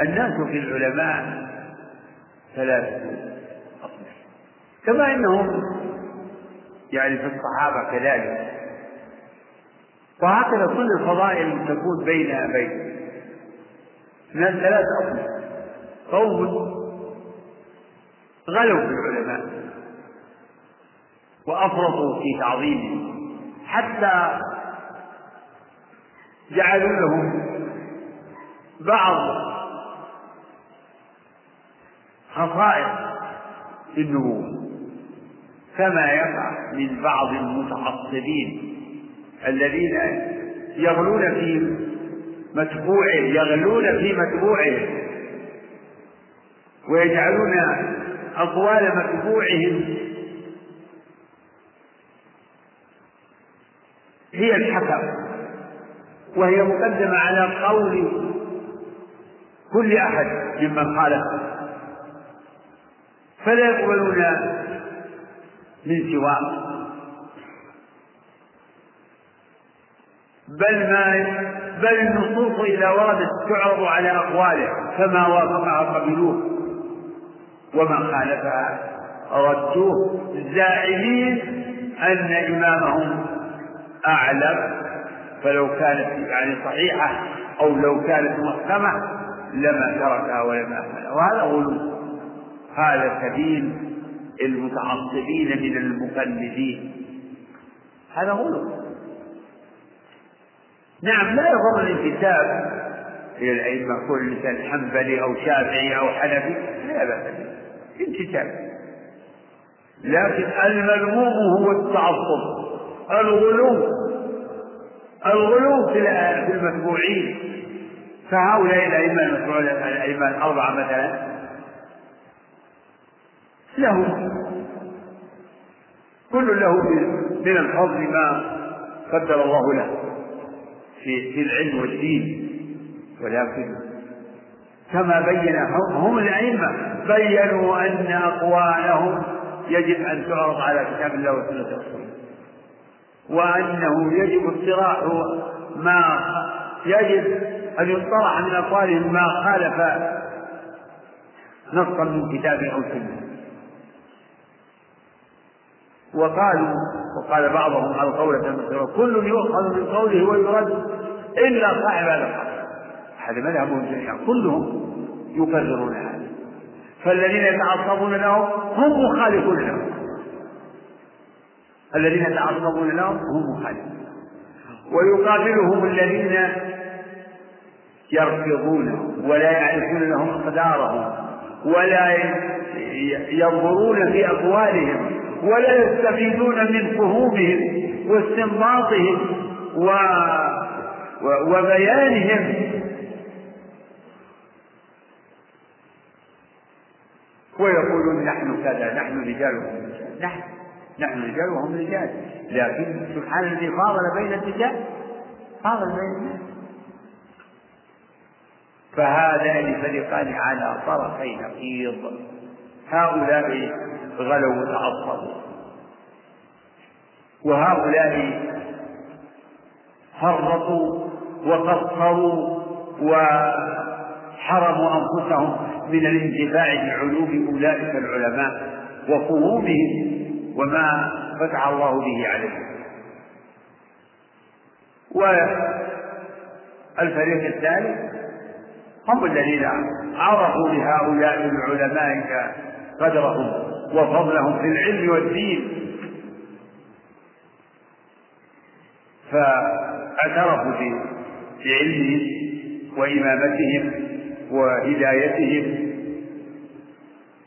الناس في العلماء ثلاثة كما أنهم يعني في الصحابة كذلك. وهكذا كل الفضائل تكون بين بين الناس ثلاثة أصناف قوم غلوا في العلماء. وأفرطوا في تعظيمهم. حتى جعلوا لهم بعض خصائص النبوة كما يقع من بعض المتعصبين الذين يغلون في متبوعه يغلون في متبوعه ويجعلون أقوال متبوعهم هي الحكم وهي مقدمة على قول كل أحد ممن خالف فلا يقبلون من سواه بل ما بل النصوص إذا وردت تعرض على أقواله فما وافقها قبلوه وما خالفها ردوه. زاعمين أن إمامهم أعلم فلو كانت يعني صحيحة أو لو كانت محكمة لما تركها ولما أهملها وهذا غلو. هذا سبيل المتعصبين من المقلدين هذا غلو نعم لا يضر الانتساب إلى الأئمة كل إنسان حنبلي أو شافعي أو حنفي لا بأس انتساب. لكن المذموم هو التعصب الغلو الغلو في المتبوعين فهؤلاء الأئمة المتبوعون الأئمة الأربعة مثلا لهم. كل له من الفضل ما قدر الله له في في العلم والدين ولكن كما بين هم الأئمة بينوا أن أقوالهم يجب أن تعرض على كتاب الله وسنة رسوله. وأنه يجب اقتراح ما يجب أن يطرح من أقوالهم ما خالف نصا من كتاب أو سنة. وقالوا وقال بعضهم على قولة كل يؤخذ من قوله ويرد إلا صاحب هذا القول. هذا مذهبهم جميعا كلهم يكررون هذا. فالذين يتعصبون لهم هم مخالفون لهم. الذين يتعصبون لهم هم مخالفون. ويقابلهم الذين يرفضونه ولا يعرفون لهم مقدارهم ولا ينظرون في أقوالهم. ولا يستفيدون من فهومهم واستنباطهم و... و... وبيانهم. ويقولون نحن كذا نحن رجال نحن نحن رجال وهم رجال. لكن سبحان الذي فاضل بين الرجال فاضل بين الناس. فهذان فريقان على طرفي نقيض. هؤلاء غلوا وتعصبوا وهؤلاء فرطوا وقصروا وحرموا أنفسهم من الانتفاع بعلوم أولئك العلماء وفهومهم وما فتح الله به عليهم. والفريق الثالث هم الذين عرفوا لهؤلاء العلماء قدرهم. وفضلهم في العلم والدين. فاعترفوا بعلمهم وإمامتهم وهدايتهم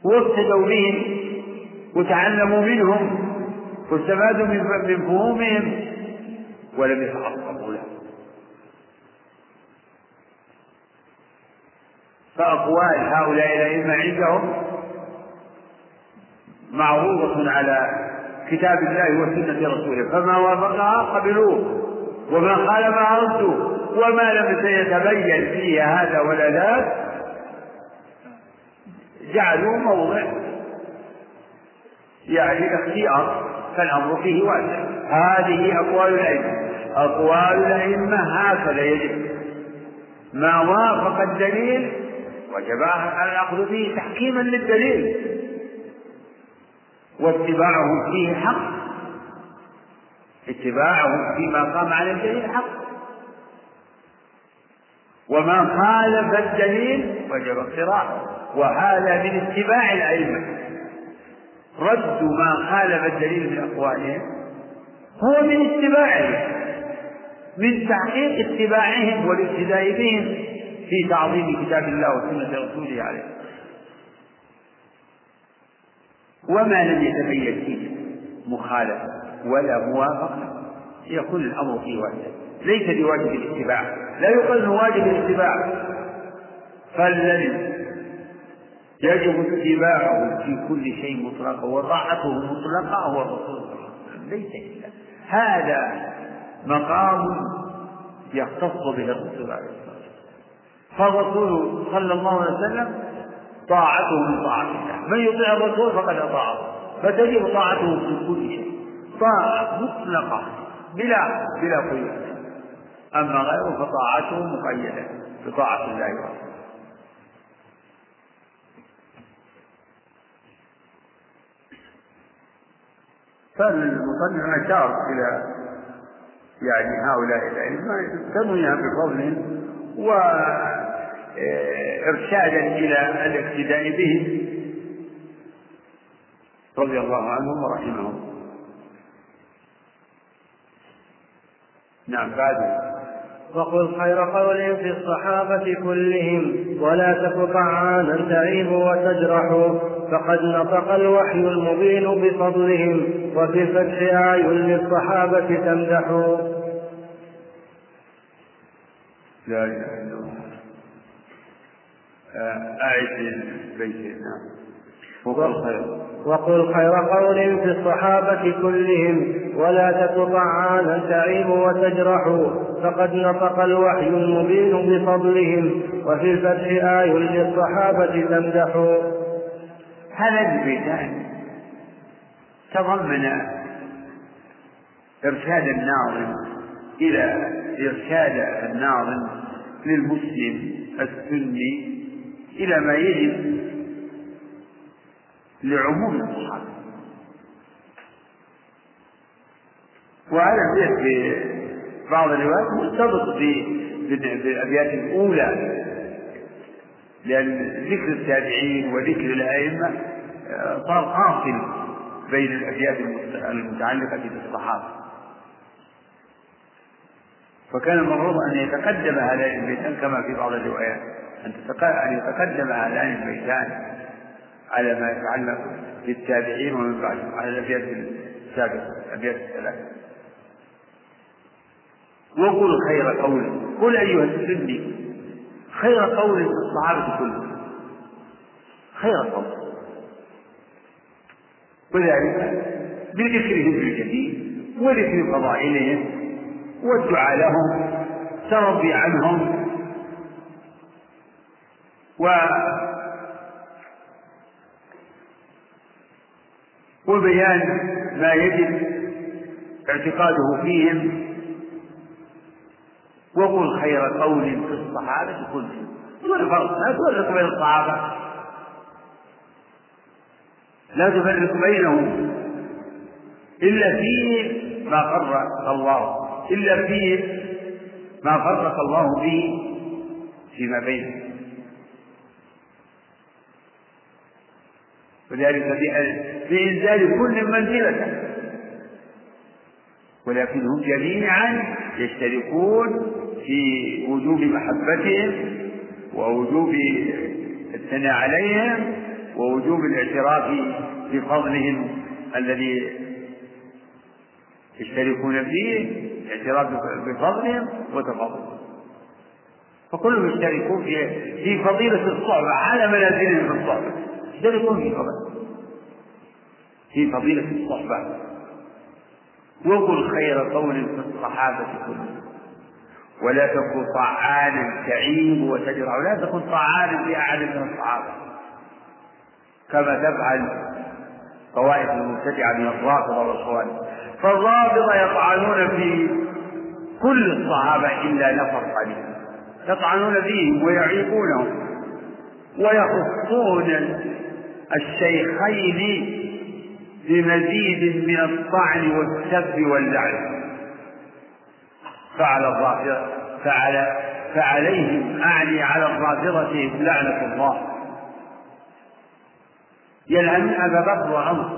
واقتدوا بهم وتعلموا منهم واستفادوا من فهومهم ولم يتعصبوا له. فأقوال هؤلاء الأئمة عندهم معروضة على كتاب الله وسنة رسوله. فما وافقها قبلوه وما خالفها ردوا وما لم يتبين فيه هذا ولا ذاك جعلوا موضع يعني اختيار. فالأمر فيه واسع هذه أقوال الأئمة. أقوال الأئمة هكذا يجب. ما وافق الدليل وجب الأخذ به تحكيما للدليل. واتباعه فيه حق. اتباعه فيما قام على الدليل حق. وما خالف الدليل وجب اقتراحه وهذا من اتباع الأئمة. رد ما خالف الدليل من أقوالهم هو من اتباعهم من تحقيق اتباعهم والاقتداء بهم في تعظيم كتاب الله وسنة رسوله عليه. وما لم يتبين فيه مخالفة ولا موافقة يكون الأمر فيه واجب. ليس بواجب الاتباع. لا يقال إنه واجب الاتباع. فالذي يجب اتباعه في كل شيء مطلقا وطاعته مطلقة هو الرسول ليس إلا هذا مقام يختص به الرسول عليه الصلاة والسلام. فالرسول صلى الله عليه وسلم طاعته من طاعة الله من يطيع الرسول فقد أطاعه. فتجب طاعته في كل شيء. طاعة مطلقة بلا بلا قيود أما غيره فطاعته مقيدة بطاعة الله ورسوله. فالمصنف أشار إلى يعني هؤلاء الأئمة تنويها بفضلهم وإرشادا إلى الاقتداء بهم رضي الله عنهم ورحمهم. نعم بعد. وقل خير قول في الصحابة كلهم ولا تك طعانا تعيب وتجرح فقد نطق الوحي المبين بفضلهم وفي الفتح آي للصحابة تمدح. لا إله آه، آية البيت نعم. وقل خير. وقل خير قول في الصحابة كلهم ولا تك طعانا تعيب وتجرح فقد نطق الوحي المبين بفضلهم وفي الفتح آي للصحابة تمدح. هذا البيتان تضمن إرشاد الناظم إلى إرشاد الناظم للمسلم السني إلى ما يجب لعموم الصحابة وهذا البيت في بعض الروايات مرتبط بالأبيات الأولى لأن ذكر التابعين وذكر الأئمة آه، صار قاصل بين الأبيات المتعلقة بالصحابة. فكان المفروض أن يتقدم هذان البيتان كما في بعض الروايات. أن يتقدم هذان البيتان على ما يتعلق بالتابعين ومن بعدهم على الأبيات السابقة الأبيات الثلاثة. وقل خير قول. قل أيها السني خير قول الصحابة كلهم. خير قول. وذلك بذكرهم بالجديد وذكر فضائلهم والدعاء لهم ترضي عنهم وبيان ما يجب اعتقاده فيهم. وقل خير قول في الصحابة كلهم. دون فرق لا تفرق بين الصحابة. لا تفرق بينهم. إلا في ما فرق الله. إلا في ما فرق الله به فيما بينهم. وذلك بإنزال كل منزلته ولكنهم جميعا يشتركون في وجوب محبتهم ووجوب الثناء عليهم ووجوب الاعتراف بفضلهم الذي يشتركون فيه اعتراف بفضلهم وتفضلهم. فكلهم يشتركون في فضيلة الصحبة على منازلهم في يشتركون في فضيلة في فضيلة الصحبة. وقل خير قول في الصحابة كلهم. ولا تكن طعانا تعيب وتجرع. ولا تكن طعانا في من الصحابة. كما تفعل طوائف المبتدعة من الرافضة والخوارج فالرافضة يطعنون في كل الصحابة إلا نفر قليل. يطعنون فيهم ويعيبونهم. ويخصون الشيخين بمزيد من الطعن والسب واللعن. فعل الرافضة فعل فعليهم أعني على الرافضة لعنة الله. يلعنون أبا بكر وعمر.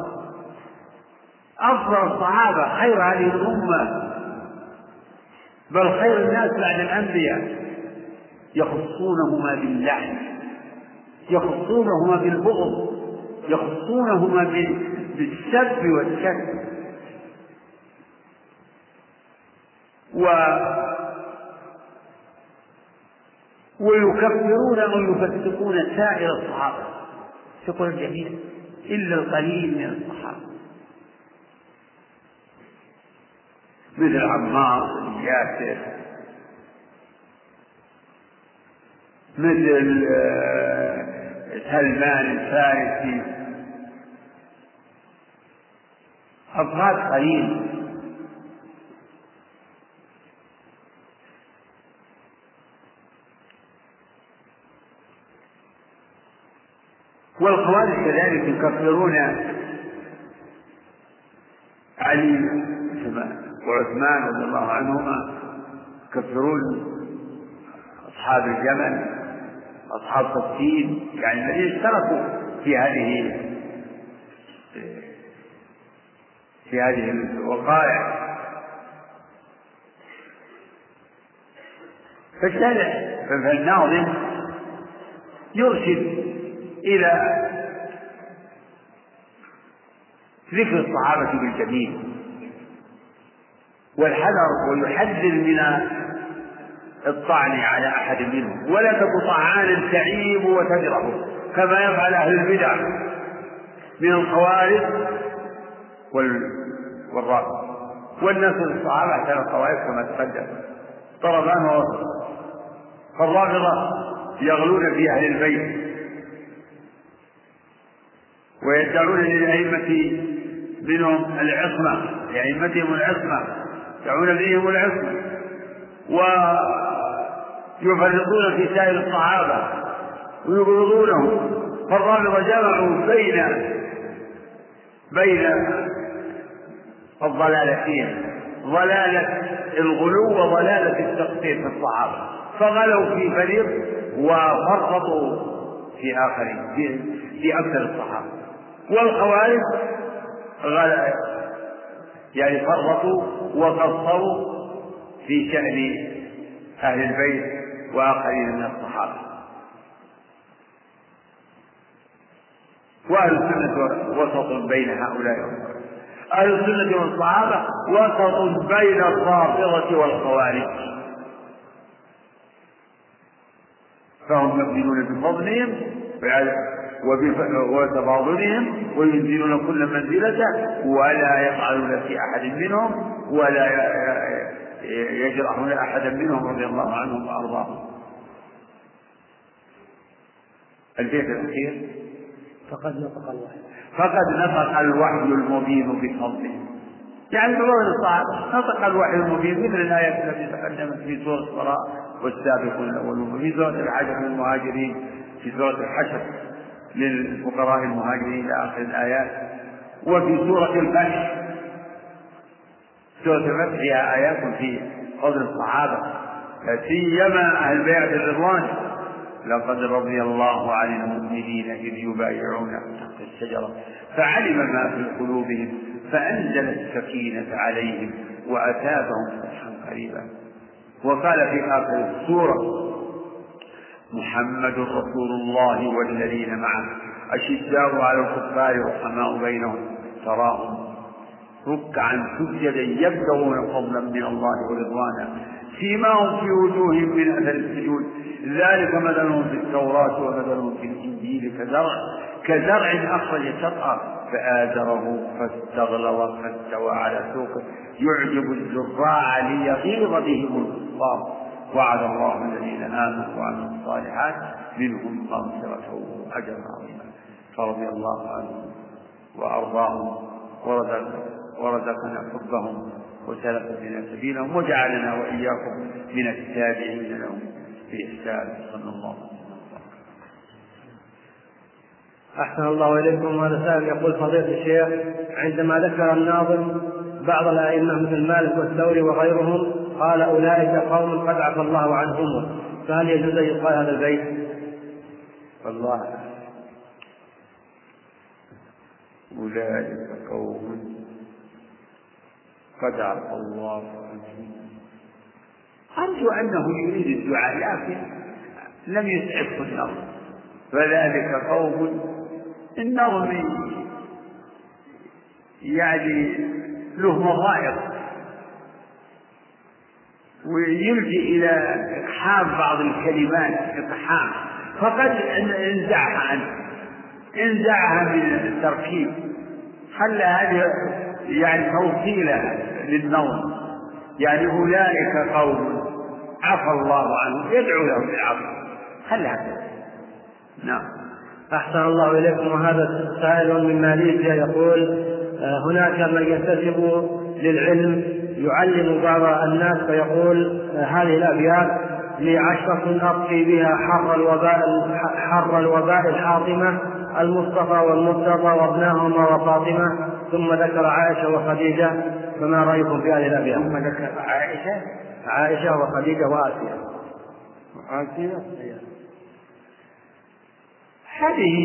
أفضل الصحابة خير هذه الأمة. بل خير الناس بعد الأنبياء. يخصونهما باللعن. يخصونهما بالبغض. يخصونهما بالسب والشك و ويكفرون أو يفسقون سائر الصحابة. يقول الجميع إلا القليل من الصحابة. مثل عمار بن ياسر. مثل آه، سلمان الفارسي. أفراد قليل والخوارج كذلك يكفرون علي وعثمان رضي الله عنهما. يكفرون أصحاب الجمل أصحاب صفين يعني الذين اشتركوا في هذه في هذه الوقائع. فالشارع فالناظم يرشد إلى ذكر الصحابة بالجميل والحذر ويحذر من الطعن على أحد منهم. ولا تك طعانا تعيب وتجرح كما يفعل أهل البدع من الخوارج والرافض. والناس الصحابة أحسن الطوائف كما تقدم. طرفان ووسط فالرافضة يغلون في أهل البيت. ويدعون للأئمة منهم العصمة. لأئمتهم العصمة. يدعون فيهم العصمة. ويفرقون في سائر الصحابة ويبغضونهم فالرافضة جمعوا بين بين الضلالتين ضلالة الغلو وضلالة التقصير في الصحابة فغلوا في فريق وفرطوا في آخرين في, في أكثر الصحابة والخوارج غلا يعني فرطوا وقصروا في شأن أهل البيت. وآخرين من الصحابة. وأهل السنة وسط بين هؤلاء. أهل السنة والصحابة وسط بين الرافضة والخوارج. فهم يؤمنون بفضلهم وتفاضلهم وينزلون كل منزلته ولا يفعلون في أحد منهم ولا يجرحون أحدا منهم رضي الله عنهم وأرضاهم البيت الأخير. فقد نطق الوحي. فقد نطق الوحي المبين بفضله. يعني بقول الصحابة نطق الوحي المبين مثل الآيات التي تقدمت في سورة الصلاة والسابقون الأولون وفي سورة الحشر للمهاجرين في سورة الحشر للفقراء المهاجرين إلى آخر الآيات وفي سورة الفتح الفتح فيها آيات في فضل الصحابة. لا سيما أهل بيعة الرضوان لقد رضي الله عن المؤمنين إذ يبايعونك تحت الشجرة فعلم ما في قلوبهم فأنزل السكينة عليهم وأثابهم فتحا قريبا. وقال في آخر السورة محمد رسول الله والذين معه أشداء على الكفار رحماء بينهم تراهم ركعا سجدا يبتغون فضلا من الله ورضوانا. سيماهم في وجوههم من أثر السجود. ذلك مثلهم في التوراة ومثلهم في الإنجيل كزرع. كزرع أخرج شطأه فآزره فاستغلظ فاستوى على سوقه. يعجب الزراع ليغيظ بهم الكفار. وعد الله الذين آمنوا وعملوا الصالحات منهم مغفرة واجرا عظيما فرضي الله عنهم وأرضاهم ورزق ورزقنا حبهم وسلك بنا سبيلهم وجعلنا وإياكم من التابعين لهم بإحسان. صلى الله عليه وسلم. أحسن الله إليكم وهذا سائل يقول فضيلة الشيخ عندما ذكر الناظم بعض الأئمة مثل مالك والثوري وغيرهم قال أولئك قوم قد عفى الله عنهم. فهل يجوز أن يقال هذا البيت؟ والله أولئك قوم قد عفى الله أرجو أنه يريد الدعاء لكن لم يسعفه النظر فذلك قوم النظم يعني له مضائق ويلجئ إلى إقحام بعض الكلمات إقحام. فقد انزعها عنه. انزعها من التركيب. خلى هذه يعني توصيلة للنوم يعني أولئك قوم عفى الله عنهم يدعو لهم بالعفو. خلها نعم. أحسن الله إليكم. وهذا سائل من ماليزيا يقول آه، هناك من ينتسب للعلم يعلم بعض الناس فيقول آه، هذه الأبيات لي عشرة أبقي بها حر الوباء حر الوباء الحاطمة المصطفى والمرتضى وابناهما وفاطمة ثم ذكر عائشة وخديجة. فما رأيكم في هذه الأبيات؟ ثم ذكر عائشة. عائشة وخديجة وآسيا. وآسيا هذه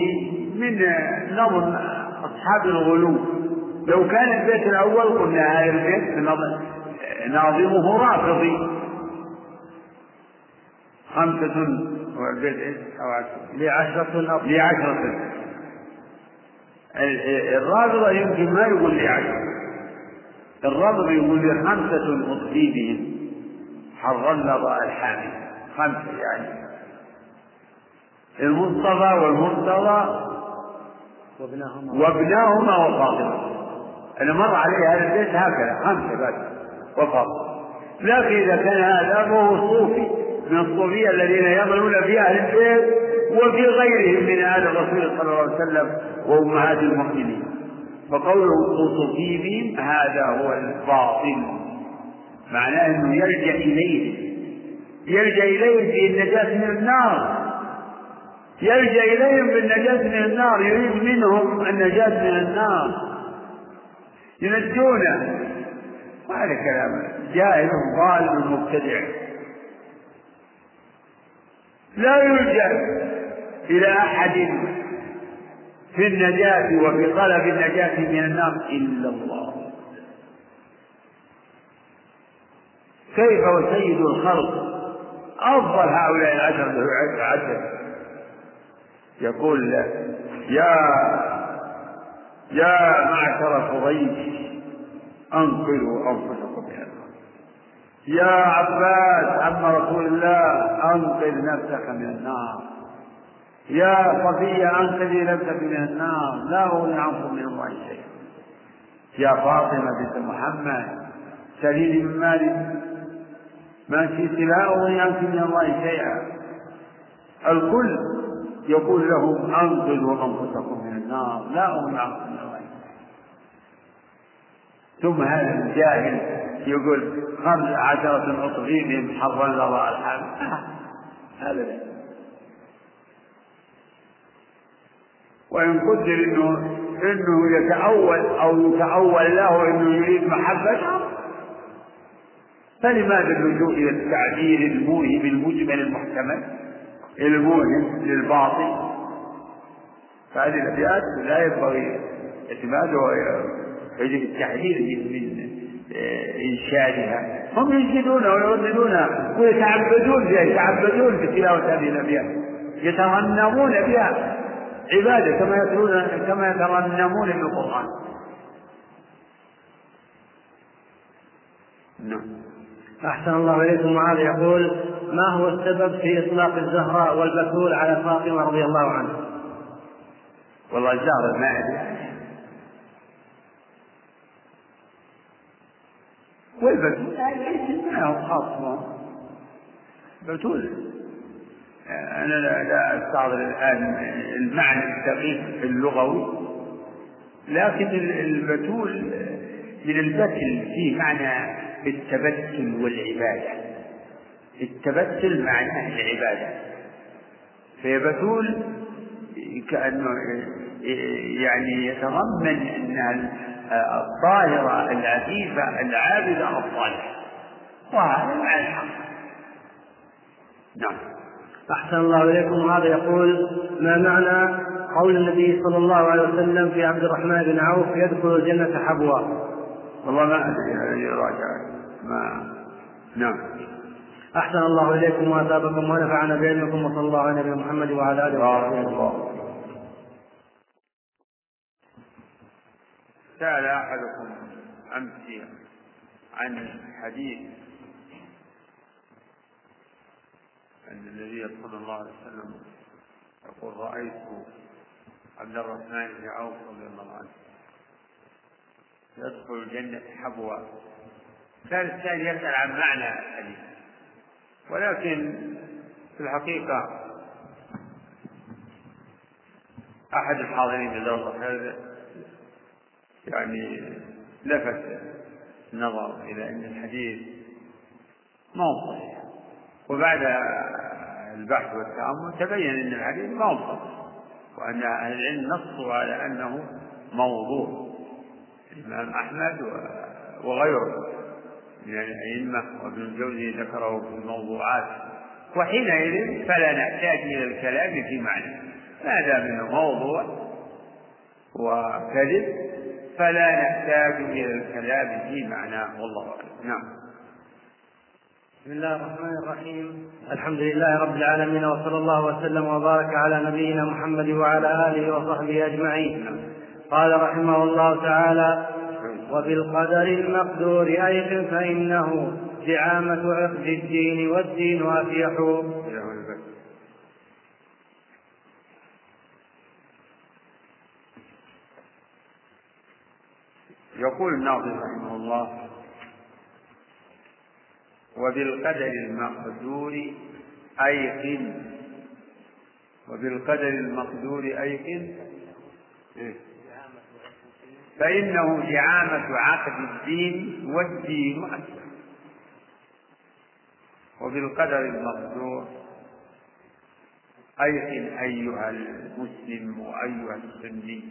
من نظم أصحاب الغلو. لو كان البيت الأول قلنا هذا البيت ناظمه رافضي. خمسة والبيت إيش؟ أو عشرة. لعشرة لعشرة. الرافضة يمكن ما يقول لي الرافضة يقول لي خمسة أصلي بهم. حررنا الحامي خمسة يعني. المصطفى والمرتضى وابناهما وابناهما وفاطمة. أنا مر علي هذا البيت هكذا خمسة بس وفاطمة. لكن إذا كان هذا فهو صوفي من الصوفية الذين يعملون في أهل البيت وفي غيرهم من آل الرسول صلى الله عليه وسلم وأمهات المؤمنين. صوفي بهم هذا هو الباطل. معناه أنه يرجع إليه. يرجع إليه في النجاة من النار. يلجأ إليهم بالنجاة من النار. يريد منهم النجاة من النار. ينجونه. وهذا كلام جاهل ضال مبتدع. لا يلجأ إلى أحد. في النجاة وفي طلب النجاة من النار إلا الله. كيف وسيد الخلق؟ أفضل هؤلاء العشرة عدد يقول يا يا معشر قريش أنقذوا أنفسكم من النار يا عباس عم رسول الله أنقذ نفسك من النار. يا صفية أنقذي نفسك من النار. لا أغني عنكم من الله شيئا. يا فاطمة بنت محمد سليل من مالك ما شئت. لا أغني عنك من الله شيئا. الكل يقول لهم أنقذوا أنفسكم من النار. لا أغني عنكم من الله ثم هذا الجاهل يقول خمس عشرة أطغيهم حرمنا الله الحال هذا وإن قدر إنه إنه يتأول أو يتأول له إنه يريد محبته فلماذا اللجوء إلى التعبير الموهم المجمل المحتمل؟ الموهم للباطل. فهذه الأبيات لا ينبغي اعتمادها يجب التحذير من إنشادها هم ينشدون ويرددون ويتعبدون بها يتعبدون بتلاوة هذه الأبيات يترنمون بها. عبادة كما يتلون كما يترنمون بالقرآن نعم. أحسن الله إليكم معاذ يقول ما هو السبب في إطلاق الزهراء والبتول على فاطمة رضي الله عنها؟ والله الزهرة ما أدري. والبتول؟ ما هو خاص؟ بتول أنا لا, أستحضر الآن المعنى الدقيق اللغوي لكن البتول من البتل فيه معنى التبتل والعبادة. التبتل معناه العبادة. فيبتول كأنه يعني يتضمن أن الطاهرة العفيفة العابدة الصالحة. وهذا معنى الحق. نعم. أحسن الله إليكم. هذا يقول ما معنى قول النبي صلى الله عليه وسلم في عبد الرحمن بن عوف يدخل الجنة حبوا؟ والله ما أدري يراجع ما نعم. أحسن الله إليكم. وأثابكم ونفعنا بعلمكم وصلى الله على نبينا محمد وعلى آله وصحبه وسلم سأل أحدكم أمس عن حديث أن النبي صلى الله عليه وسلم يقول رأيت عبد الرحمن بن عوف رضي الله عنه يدخل الجنة حبوا كان الثاني يسأل عن معنى الحديث. ولكن في الحقيقة أحد الحاضرين بدرجة هذا يعني لفت النظر إلى أن الحديث ما هو صحيح. وبعد البحث والتأمل تبين أن الحديث صحيح وأن أهل العلم نصوا على أنه موضوع. الإمام أحمد وغيره من الأئمة وابن الجوزي ذكره في الموضوعات. وحينئذ فلا نحتاج إلى الكلام في معنى. ما دام انه موضوع وكذب فلا نحتاج إلى الكلام في معناه والله أعلم. نعم. بسم الله الرحمن الرحيم. الحمد لله رب العالمين وصلى الله وسلم وبارك على نبينا محمد وعلى آله وصحبه أجمعين. قال رحمه الله تعالى وبالقدر المقدور أيقن فإنه زعامة عقد الدين والدين أفيح يقول الناظم رحمه الله وبالقدر المقدور أيقن وبالقدر المقدور أيقن إيه؟ فإنه زعامة عقد الدين والدين أكثر وبالقدر المقدور أيقن أيها المسلم وأيها السني.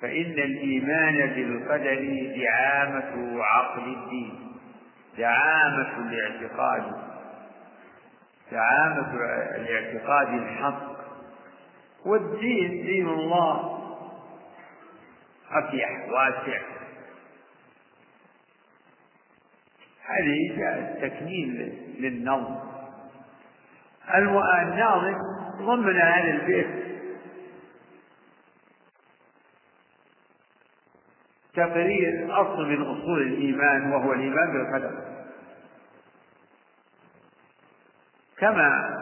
فإن الإيمان بالقدر دعامة عقل الدين دعامة الاعتقاد دعامة الاعتقاد الحق. والدين دين الله أفيح واسع. هذه جاء تكميل للنظم. الناظم ضمن هذا البيت تقرير أصل من أصول الإيمان وهو الإيمان بالقدر. كما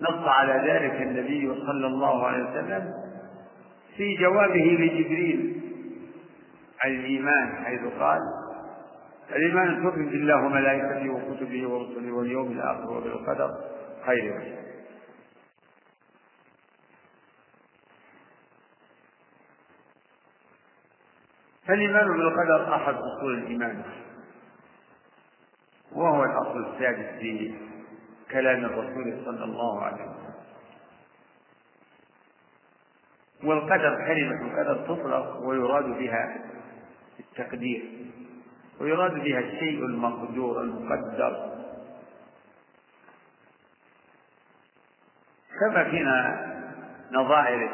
نص على ذلك النبي صلى الله عليه وسلم في جوابه لجبريل عن الإيمان حيث قال الإيمان تؤمن بالله وملائكته وكتبه ورسله واليوم الآخر وبالقدر خير فالإيمان بالقدر أحد أصول الإيمان؟ وهو الأصل السادس في كلام الرسول صلى الله عليه وسلم. والقدر كلمة القدر تطلق ويراد بها التقدير ويراد بها الشيء المقدور المقدر. كما فينا نظائر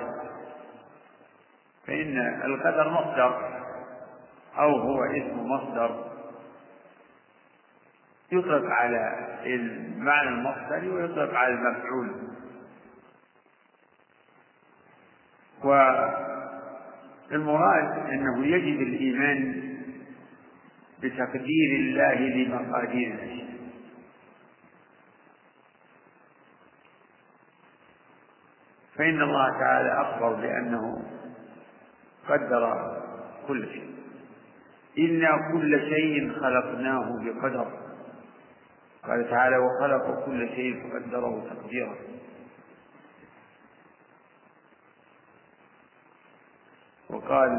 فإن القدر مصدر. أو هو اسم مصدر. يطلق على المعنى المصدري ويطلق على المفعول. والمراد أنه يجب الإيمان بتقدير الله لمقادير الأشياء. فإن الله تعالى أخبر بأنه قدر كل شيء. إنا كل شيء خلقناه بقدر. قال تعالى وخلق كل شيء فقدره تقديرا. وقال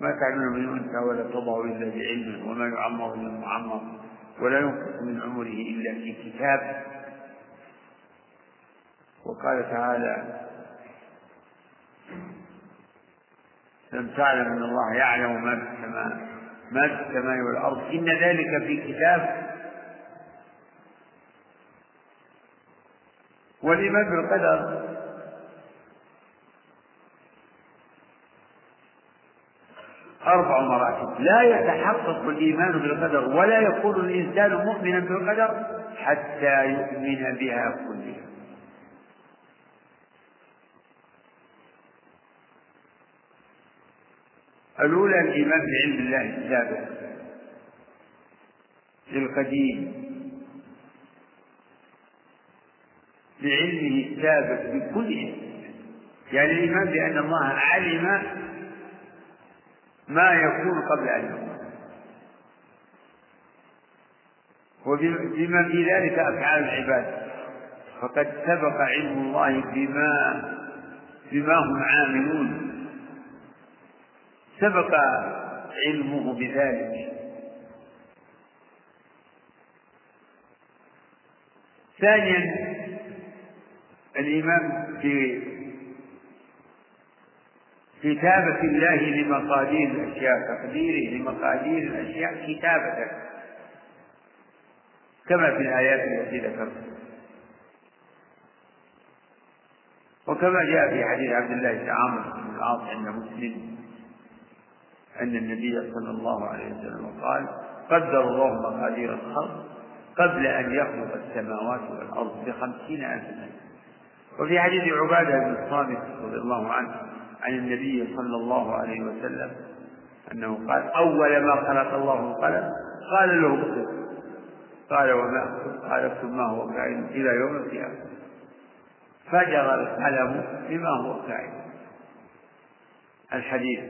ما تعمل من أنثى ولا تضع إلا بعلمه وما يعمر إلا معمر ولا ينقص من عمره إلا في كتاب. وقال تعالى لم تعلم أن الله يعلم ما في السماء ما في السماء والأرض. إن ذلك في كتاب والايمان بالقدر أربع مراتب. لا يتحقق الإيمان بالقدر ولا يكون الإنسان مؤمنا بالقدر حتى يؤمن بها كلها. الأولى الإيمان بعلم الله السابق القديم بعلمه السابق بكل شيء يعني الإيمان بأن الله علم ما يكون قبل أن يكون. وبما في ذلك أفعال العباد. فقد سبق علم الله بما بما هم عاملون. سبق علمه بذلك. ثانيا الإيمان في كتابة الله لمقادير الأشياء تقديره لمقادير الأشياء كتابة كما في الآيات التي ذكرت. وكما جاء في حديث عبد الله بن عمرو بن العاص عند مسلم. أن النبي صلى الله عليه وسلم قال قدر الله مقادير الخلق قبل أن يخلق السماوات والأرض بخمسين ألف سنة وفي حديث عبادة بن الصامت رضي الله عنه عن النبي صلى الله عليه وسلم أنه قال أول ما خلق الله القلم قال له اكتب. قال وما أكتب؟ قال اكتب ما هو كائن إلى يوم القيامة. فجر القلم بما هو كائن. الحديث